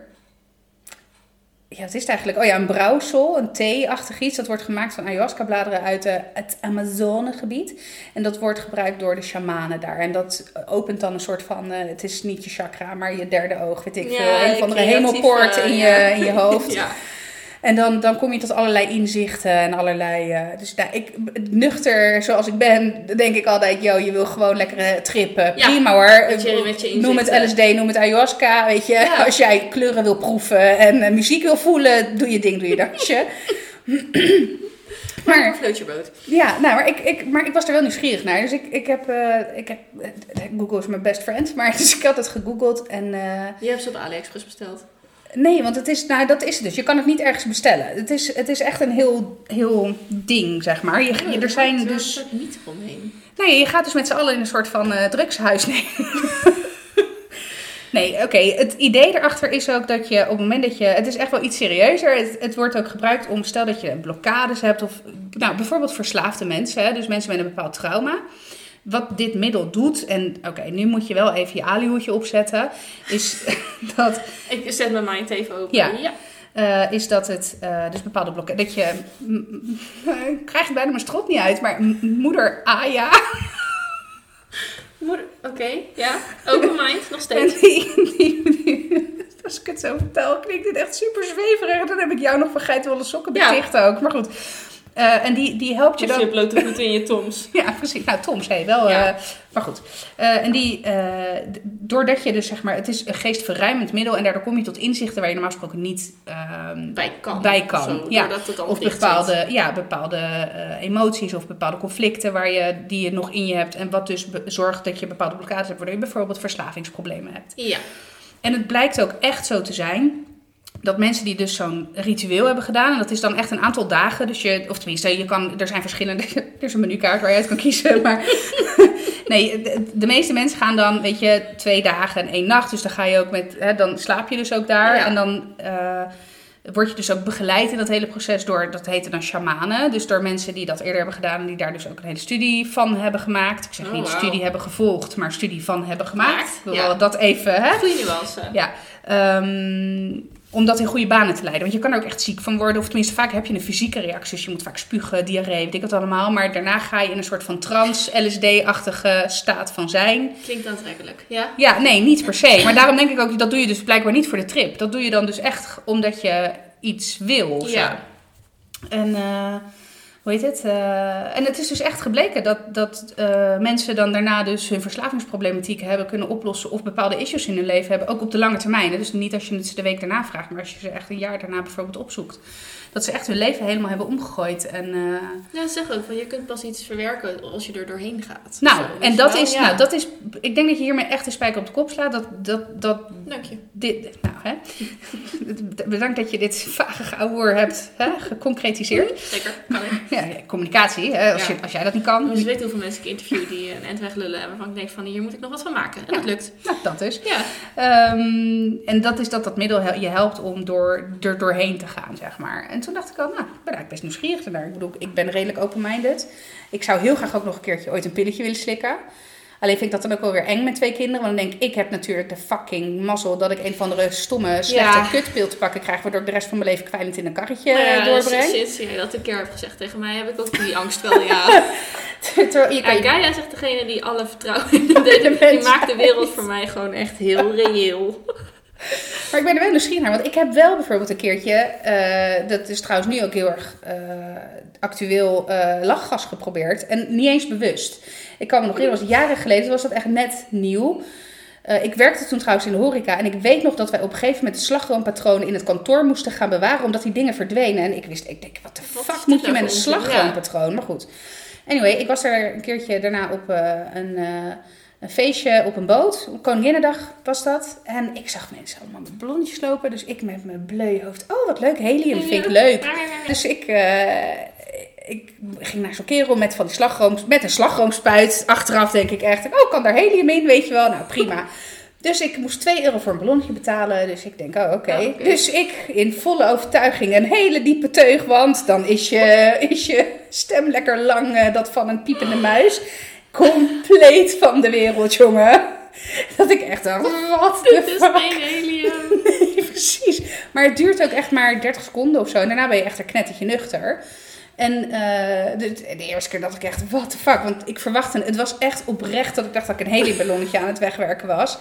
Ja, wat is het eigenlijk? Oh ja, een brouwsel, een thee-achtig iets. Dat wordt gemaakt van ayahuasca-bladeren uit eh, het Amazonegebied. En dat wordt gebruikt door de shamanen daar. En dat opent dan een soort van... eh, het is niet je chakra, maar je derde oog, weet ik Ja, veel. Een of andere creatieve, hemelpoort in je, in je hoofd. [laughs] Ja. En dan, dan kom je tot allerlei inzichten en allerlei... eh, dus nou, ik, nuchter zoals ik ben, denk ik altijd... Yo, je wil gewoon lekker eh, trippen. Ja, Prima hoor. met je- met je noem het. LSD, noem het ayahuasca, weet je. Ja. Als jij kleuren wil proeven en eh, muziek wil voelen... Doe je ding, doe je dansje. [clears throat] Maar een ja, nou, maar ik, ik, maar ik was er wel nieuwsgierig naar. Dus ik, ik heb... ik heb Google is mijn best friend. Maar [laughs] dus ik had het gegoogeld en... Je hebt ze op AliExpress besteld. Nee, want het is, nou, dat is het dus. Je kan het niet ergens bestellen. Het is, het is echt een heel, heel ding, zeg maar. Je, je- er zijn dus. Er niet omheen. Nee, je gaat dus met z'n allen in een soort van eh, drugshuis. Nee, [laughs] nee oké. Het idee erachter is ook dat je op het moment dat je. Het is echt wel iets serieuzer. Het, het wordt ook gebruikt om, stel dat je blokkades hebt. Of nou, bijvoorbeeld verslaafde mensen. Hè, dus mensen met een bepaald trauma. Wat dit middel doet, en oké, nu moet je wel even je alihoedje opzetten, is [laughs] dat Ik zet mijn mind even open. Ja. Eh, is dat het eh, dus bepaalde blokken. Dat je. ik krijg het bijna mijn strot niet uit, maar moeder Aya. Moeder- Oké, ja. Open mind, nog En steeds. die, die, die- als ik het zo vertel, klinkt dit echt super zweverig. En dan heb ik jou nog van geitenwolle sokken Ja. beticht ook. Maar goed. Eh, en die, die helpt je dan... je blote voeten in je toms. [laughs] Ja, precies. Nou, Tom zei wel. Ja. eh, maar goed. Eh, en die, doordat je dus zeg maar, het is een geestverruimend middel en daardoor kom je tot inzichten waar je normaal gesproken niet ehm, Bij kan. Bij kan, Zo, ja. of bepaalde, ja, bepaalde emoties of bepaalde conflicten waar je, die je nog in je hebt en wat dus zorgt dat je bepaalde blokkades hebt, waardoor je bijvoorbeeld verslavingsproblemen hebt. Ja. En het blijkt ook echt zo te zijn dat mensen die dus zo'n ritueel hebben gedaan, en dat is dan echt een aantal dagen, dus je, of tenminste, je kan, er zijn verschillende, [laughs] er is een menukaart waar je uit kan kiezen, maar [laughs] nee, de, de meeste mensen gaan dan, weet je, twee dagen en één nacht, dus dan ga je ook met, hè, dan slaap je dus ook daar Ja. en dan eh, word je dus ook begeleid in dat hele proces door, dat heette dan shamanen, dus door mensen die dat eerder hebben gedaan en die daar dus ook een hele studie van hebben gemaakt. Ik zeg Oh, niet studie hebben gevolgd, maar studie van hebben gemaakt. Gemaakt, Ik wil ja. dat even, hè? Goeie nuance. Ja, ehm, om dat in goede banen te leiden. Want je kan er ook echt ziek van worden. Of tenminste, vaak heb je een fysieke reactie. Dus je moet vaak spugen, diarree, weet ik wat allemaal. Maar daarna ga je in een soort van trans-LSD-achtige staat van zijn. Klinkt aantrekkelijk. Ja? Ja, nee, niet per se. Maar daarom denk ik ook, dat doe je dus blijkbaar niet voor de trip. Dat doe je dan dus echt omdat je iets wil. zo. Ja. En eh, hoe heet het? Eh, en het is dus echt gebleken dat, dat eh, mensen dan daarna dus hun verslavingsproblematiek hebben kunnen oplossen of bepaalde issues in hun leven hebben, ook op de lange termijn. Dus niet als je het ze de week daarna vraagt, maar als je ze echt een jaar daarna bijvoorbeeld opzoekt. Dat ze echt hun leven helemaal hebben omgegooid. En, eh, Ja, zeg ook van je kunt pas iets verwerken als je er doorheen gaat. nou, Zo, en dat wel? is, Ja. nou, dat is, ik denk dat je hiermee echt de spijker op de kop slaat. Dat, dat, dat Dank je. dit, nou hè, [laughs] bedankt dat je dit vage geouwehoer hebt hè, geconcretiseerd. Zeker, kan ik. Ja, communicatie, hè, als, Ja. je, als jij dat niet kan. Dus je weet hoeveel mensen ik interview die een endweg lullen en waarvan ik denk van hier moet ik nog wat van maken. En Ja. dat lukt. Nou, dat dus. Ja. Ehm, en dat is dat dat middel je helpt om door, er doorheen te gaan, zeg maar. En toen dacht ik al, nou, ik ben eigenlijk best nieuwsgierig naar. Ik bedoel, ik ben redelijk open-minded. Ik zou heel graag ook nog een keertje ooit een pilletje willen slikken. Alleen vind ik dat dan ook wel weer eng met twee kinderen. Want dan denk ik, ik heb natuurlijk de fucking mazzel dat ik een van de stomme, slechte Ja. kutpil te pakken krijg. Waardoor ik de rest van mijn leven kwijlend in een karretje Nou ja, eh, doorbreng. Sinds jij dat een keer hebt gezegd tegen mij, heb ik ook die angst wel, ja. [laughs] Terwijl je kan Gaia echt degene die alle vertrouwen in de, [laughs] die maakt de wereld voor mij gewoon echt heel reëel. Maar ik ben er wel nieuwsgierig naar, want ik heb wel bijvoorbeeld een keertje, eh, dat is trouwens nu ook heel erg eh, actueel, eh, lachgas geprobeerd. En niet eens bewust. Ik kan me nog herinneren, was jaren geleden, was dat echt net nieuw. Ik werkte toen trouwens in de horeca en ik weet nog dat wij op een gegeven moment de slagroompatronen in het kantoor moesten gaan bewaren, omdat die dingen verdwenen. En ik wist, ik denk, wat de fuck moet je nou met een slagroompatroon? Maar goed. Anyway, ik was er een keertje daarna op een, een feestje op een boot. Op Koninginnedag was dat. En ik zag mensen allemaal met ballonnetjes lopen. Dus ik met mijn bleu hoofd. Oh, wat leuk. Helium vind ik leuk. Dus ik, eh, ik ging naar zo'n kerel met, van die slagroom, met een slagroomspuit. Achteraf denk ik echt, oh, kan daar helium in? Weet je wel. Nou, prima. Dus ik moest 2 euro voor een ballonnetje betalen. Dus ik denk, oh, oké. Oh, oké. Dus ik in volle overtuiging een hele diepe teug. Want dan is je, is je stem lekker lang, eh, dat van een piepende muis. Compleet van de wereld, jongen. Dat ik echt dacht, wat de Dit is geen helium. [laughs] Nee, precies. Maar het duurt ook echt maar 30 seconden of zo. En daarna ben je echt een knettertje nuchter. En eh, de, de eerste keer dacht ik echt, what the fuck. Want ik verwachtte, het was echt oprecht dat ik dacht dat ik een heliumballonnetje aan het wegwerken was.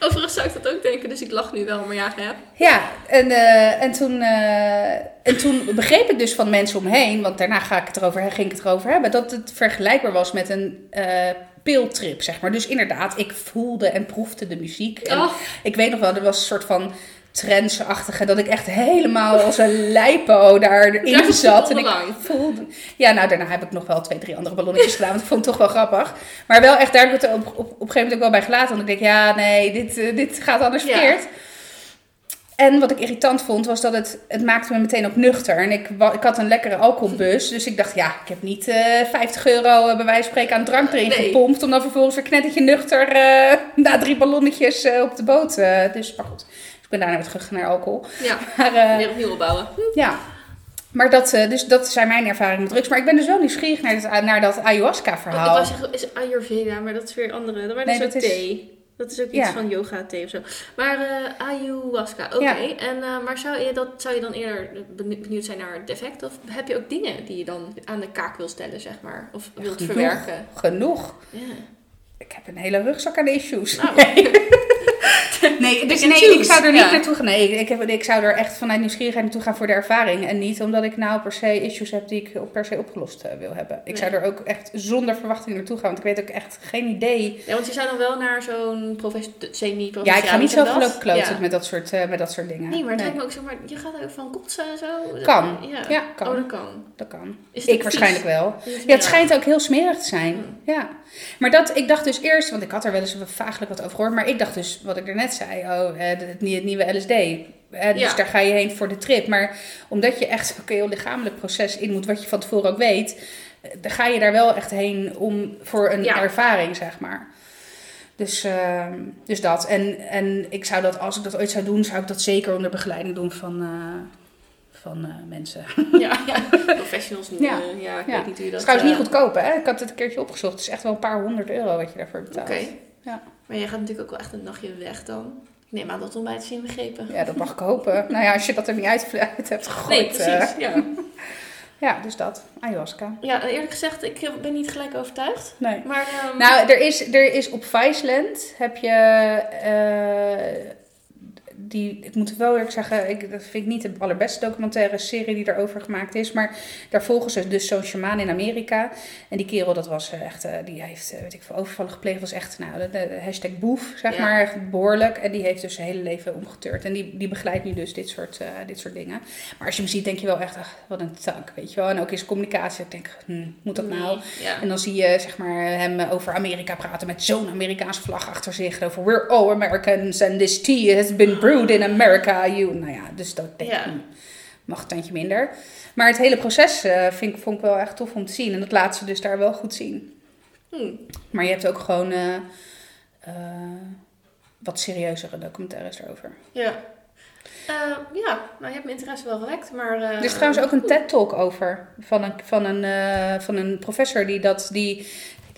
Overigens zou ik dat ook denken, dus ik lach nu wel, maar ja, hè. Ja, en, eh, en, toen, eh, en toen begreep ik dus van mensen om me heen, want daarna ga ik het erover, ging ik het erover hebben, dat het vergelijkbaar was met een eh piltrip, zeg maar. Dus inderdaad, ik voelde en proefde de muziek. En Oh. ik weet nog wel, er was een soort van trendsachtige, dat ik echt helemaal als een lijpo daarin Ja, zat. En ik voelde... Ja, nou, daarna heb ik nog wel twee, drie andere ballonnetjes gedaan, want ik vond het toch wel grappig. Maar wel echt, daar heb ik het op, op, op een gegeven moment ook wel bij gelaten, want ik denk, ja, nee, dit, eh, dit gaat anders Ja. verkeerd. En wat ik irritant vond, was dat het, het maakte me meteen ook nuchter. En ik, ik had een lekkere alcoholbus. Dus ik dacht, ja, ik heb niet eh 50 euro eh, bij wijze van spreken aan drank erin Nee. gepompt. Om dan vervolgens weer knettertje nuchter na drie ballonnetjes op de boot. dus, maar goed. Ik ben daarna weer terug naar alcohol. Ja, [laughs] Maar, eh, weer opnieuw opbouwen. ja. Maar dat, eh, dus dat zijn mijn ervaringen met drugs. Maar ik ben dus wel nieuwsgierig naar, dat naar dat ayahuasca-verhaal. Ik wou zeggen, is Ayurveda, maar dat is weer andere. Maar dat Nee, is ook dat is- thee. Dat is ook iets Ja. van yoga thee of zo. Maar eh, ayahuasca, oké. Ja. En Maar zou je, dat, zou je dan eerder benieu- benieuwd zijn naar het effect? Of heb je ook dingen die je dan aan de kaak wil stellen, zeg maar? Of wilt genoeg. verwerken? Genoeg. Ja. Ik heb een hele rugzak aan issues. Nou, Nee, [laughs] dus Pick and nee, ik zou er niet ja. naartoe gaan. Nee, ik, heb, ik zou er echt vanuit nieuwsgierigheid naartoe gaan voor de ervaring. En niet omdat ik nou per se issues heb die ik per se opgelost eh, wil hebben. Ik Nee. zou er ook echt zonder verwachting naartoe gaan. Want ik weet ook echt geen idee. Ja, want je zou dan wel naar zo'n profes- semi-professioneel... Ja, ik ga niet zo gelopen kloten Ja. met, dat soort, eh, met dat soort dingen. Nee, maar het lijkt me ook zeg maar, je gaat er ook van kotsen en zo. Kan. Ja, Ja, kan. Oh, dat kan. Dat kan. Is het Ik waarschijnlijk wel. Het Ja, het schijnt ook heel smerig te zijn. Mm. Ja. Maar dat, ik dacht dus eerst, want ik had er wel eens vaaglijk wat over gehoord. Maar ik dacht dus, wat ik er net zei, oh, het, het nieuwe LSD. Dus Ja. daar ga je heen voor de trip. Maar omdat je echt ook een heel lichamelijk proces in moet, wat je van tevoren ook weet, eh, dan ga je daar wel echt heen om voor een Ja. ervaring, zeg maar. Dus, ehm, dus dat. En, en ik zou dat, als ik dat ooit zou doen, zou ik dat zeker onder begeleiding doen van, eh, van eh, mensen. Ja, [laughs] [laughs] ja. professionals. Ja. Ja, ja ik Ja. weet niet hoe je Dat dat... is trouwens niet goedkoop, hè? Ik had het een keertje opgezocht. Het is echt wel een paar honderd euro wat je daarvoor betaalt. Oké. Ja. Maar jij gaat natuurlijk ook wel echt een nachtje weg dan. Ik neem aan dat ontbijt is inbegrepen. Ja, dat mag ik hopen. [laughs] nou ja, als je dat er niet uit, uit hebt gegooid. Nee, precies. eh, Ja. [laughs] ja, dus dat. Ayahuasca. ja, eerlijk gezegd, ik eh, ben niet gelijk overtuigd. Nee. Maar, ehm, Nou, er is, er is op Viceland heb je... eh, die, ik moet wel eerlijk zeggen, ik, dat vind ik niet de allerbeste documentaire serie die daarover gemaakt is. Maar daar volgen ze dus zo'n shaman in Amerika. En die kerel, dat was eh, echt, eh, die heeft, eh, weet ik veel, overvallen gepleegd. Was echt, nou, de, de hashtag boef, zeg Ja. maar, echt behoorlijk. En die heeft dus zijn hele leven omgeturnd. En die, die begeleidt nu dus dit soort, dit soort dingen. Maar als je hem ziet, denk je wel echt, ach, wat een tak, weet je wel. En ook in zijn communicatie, ik denk, hm, moet dat nou? nee, Ja. En dan zie je zeg maar, hem over Amerika praten met zo'n Amerikaanse vlag achter zich. Over we're all Americans and this tea has been brewed in America. You. Nou ja, dus dat denk ik, mag een tandje minder. Maar het hele proces eh, vind vond ik wel echt tof om te zien. En dat laat ze dus daar wel goed zien. Hm. Maar je hebt ook gewoon eh, eh, wat serieuzere documentaires erover. Ja. Ja, nou, je hebt mijn interesse wel gewekt, maar... Er is trouwens ook een TED-talk over van een, van een, van een professor die dat... Die,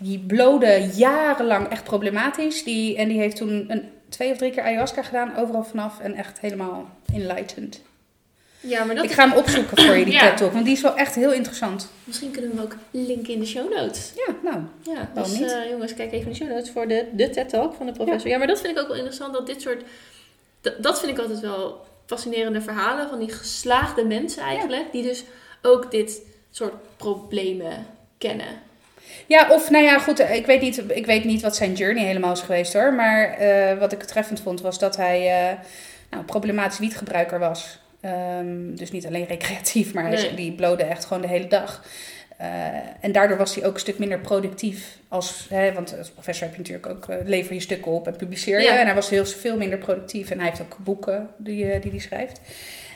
die blode jarenlang echt problematisch. Die, en die heeft toen een, twee of drie keer ayahuasca gedaan, overal vanaf. En echt helemaal enlightened. Ja, maar dat Ik ga hem opzoeken voor je, die Ja. TED-talk. Want die is wel echt heel interessant. Misschien kunnen we hem ook linken in de show notes. Ja, nou. Ja, dus niet? eh, jongens, kijk even in de show notes voor de, de TED-talk van de professor. Ja. maar dat vind ik ook wel interessant, dat dit soort... Dat, dat vind ik altijd wel fascinerende verhalen van die geslaagde mensen eigenlijk. Die dus ook dit soort problemen kennen. Ja, of nou ja, goed. Ik weet niet, ik weet niet wat zijn journey helemaal is geweest hoor. Maar eh, wat ik treffend vond was dat hij eh nou, problematisch wietgebruiker was. Ehm, dus niet alleen recreatief, maar hij die blode echt gewoon de hele dag. Eh, en daardoor was hij ook een stuk minder productief. Als, hè, want als professor heb je natuurlijk ook, eh, lever je stukken op en publiceer je. Ja. En hij was heel, veel minder productief. En hij heeft ook boeken die, eh, die hij schrijft.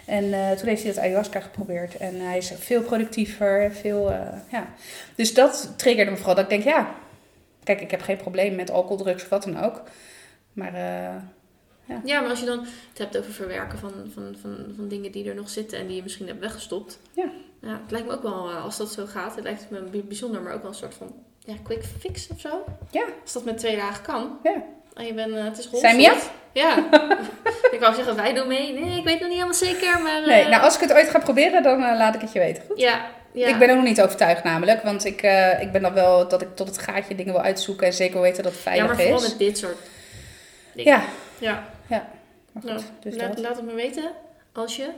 En eh, toen heeft hij dat ayahuasca geprobeerd. En hij is veel productiever. Veel, eh, ja. Dus dat triggerde me vooral. Dat ik denk, ja, kijk, ik heb geen probleem met alcohol, drugs of wat dan ook. Maar eh, Ja, maar als je dan het hebt over verwerken van, van, van, van dingen die er nog zitten en die je misschien hebt weggestopt. Ja. ja het lijkt me ook wel, als dat zo gaat, het lijkt me bij- bijzonder, maar ook wel een soort van ja, quick fix of zo. Ja. Als dat met twee dagen kan. Ja. En je bent, eh, het is Zijn we. Ja. [laughs] ik wou zeggen, wij doen mee. Nee, ik weet nog niet helemaal zeker, maar... nee, eh, nou, als ik het ooit ga proberen, dan eh, laat ik het je weten. Goed? Ja, ja. Ik ben ook nog niet overtuigd namelijk. Want ik, ik ben dan wel dat ik tot het gaatje dingen wil uitzoeken. En zeker weten dat het ja, veilig maar vooral is. met dit soort dingen. Ja, Ja, maar goed. nou, dus laat, dat. laat het me weten als je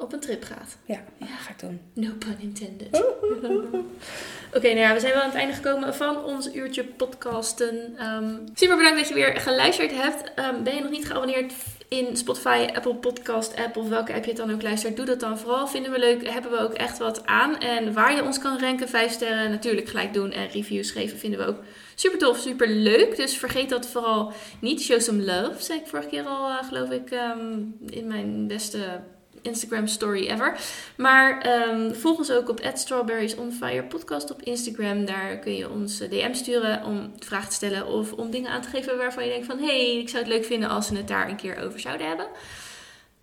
op een trip gaat. Ja, nou, ga ik doen. No pun intended. [laughs] Oké, nou ja, we zijn wel aan het einde gekomen van ons uurtje podcasten. Ehm, super bedankt dat je weer geluisterd hebt. Ehm, ben je nog niet geabonneerd in Spotify, Apple Podcast app of welke app je het dan ook luistert? Doe dat dan vooral. Vinden we leuk, hebben we ook echt wat aan. En waar je ons kan ranken, 5 sterren natuurlijk gelijk doen. En reviews geven vinden we ook super tof, super leuk. Dus vergeet dat vooral niet. Show some love, zei ik vorige keer al, eh, geloof ik, ehm, in mijn beste Instagram story ever. Maar ehm, volg ons ook op Strawberries on Fire podcast op Instagram. Daar kun je ons eh, DM sturen om vragen te stellen of om dingen aan te geven waarvan je denkt van... hey, ik zou het leuk vinden als we het daar een keer over zouden hebben.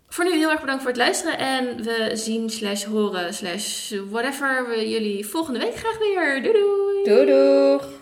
Voor nu heel erg bedankt voor het luisteren en we zien slash horen slash whatever we jullie volgende week graag weer. Doei doei! Doei!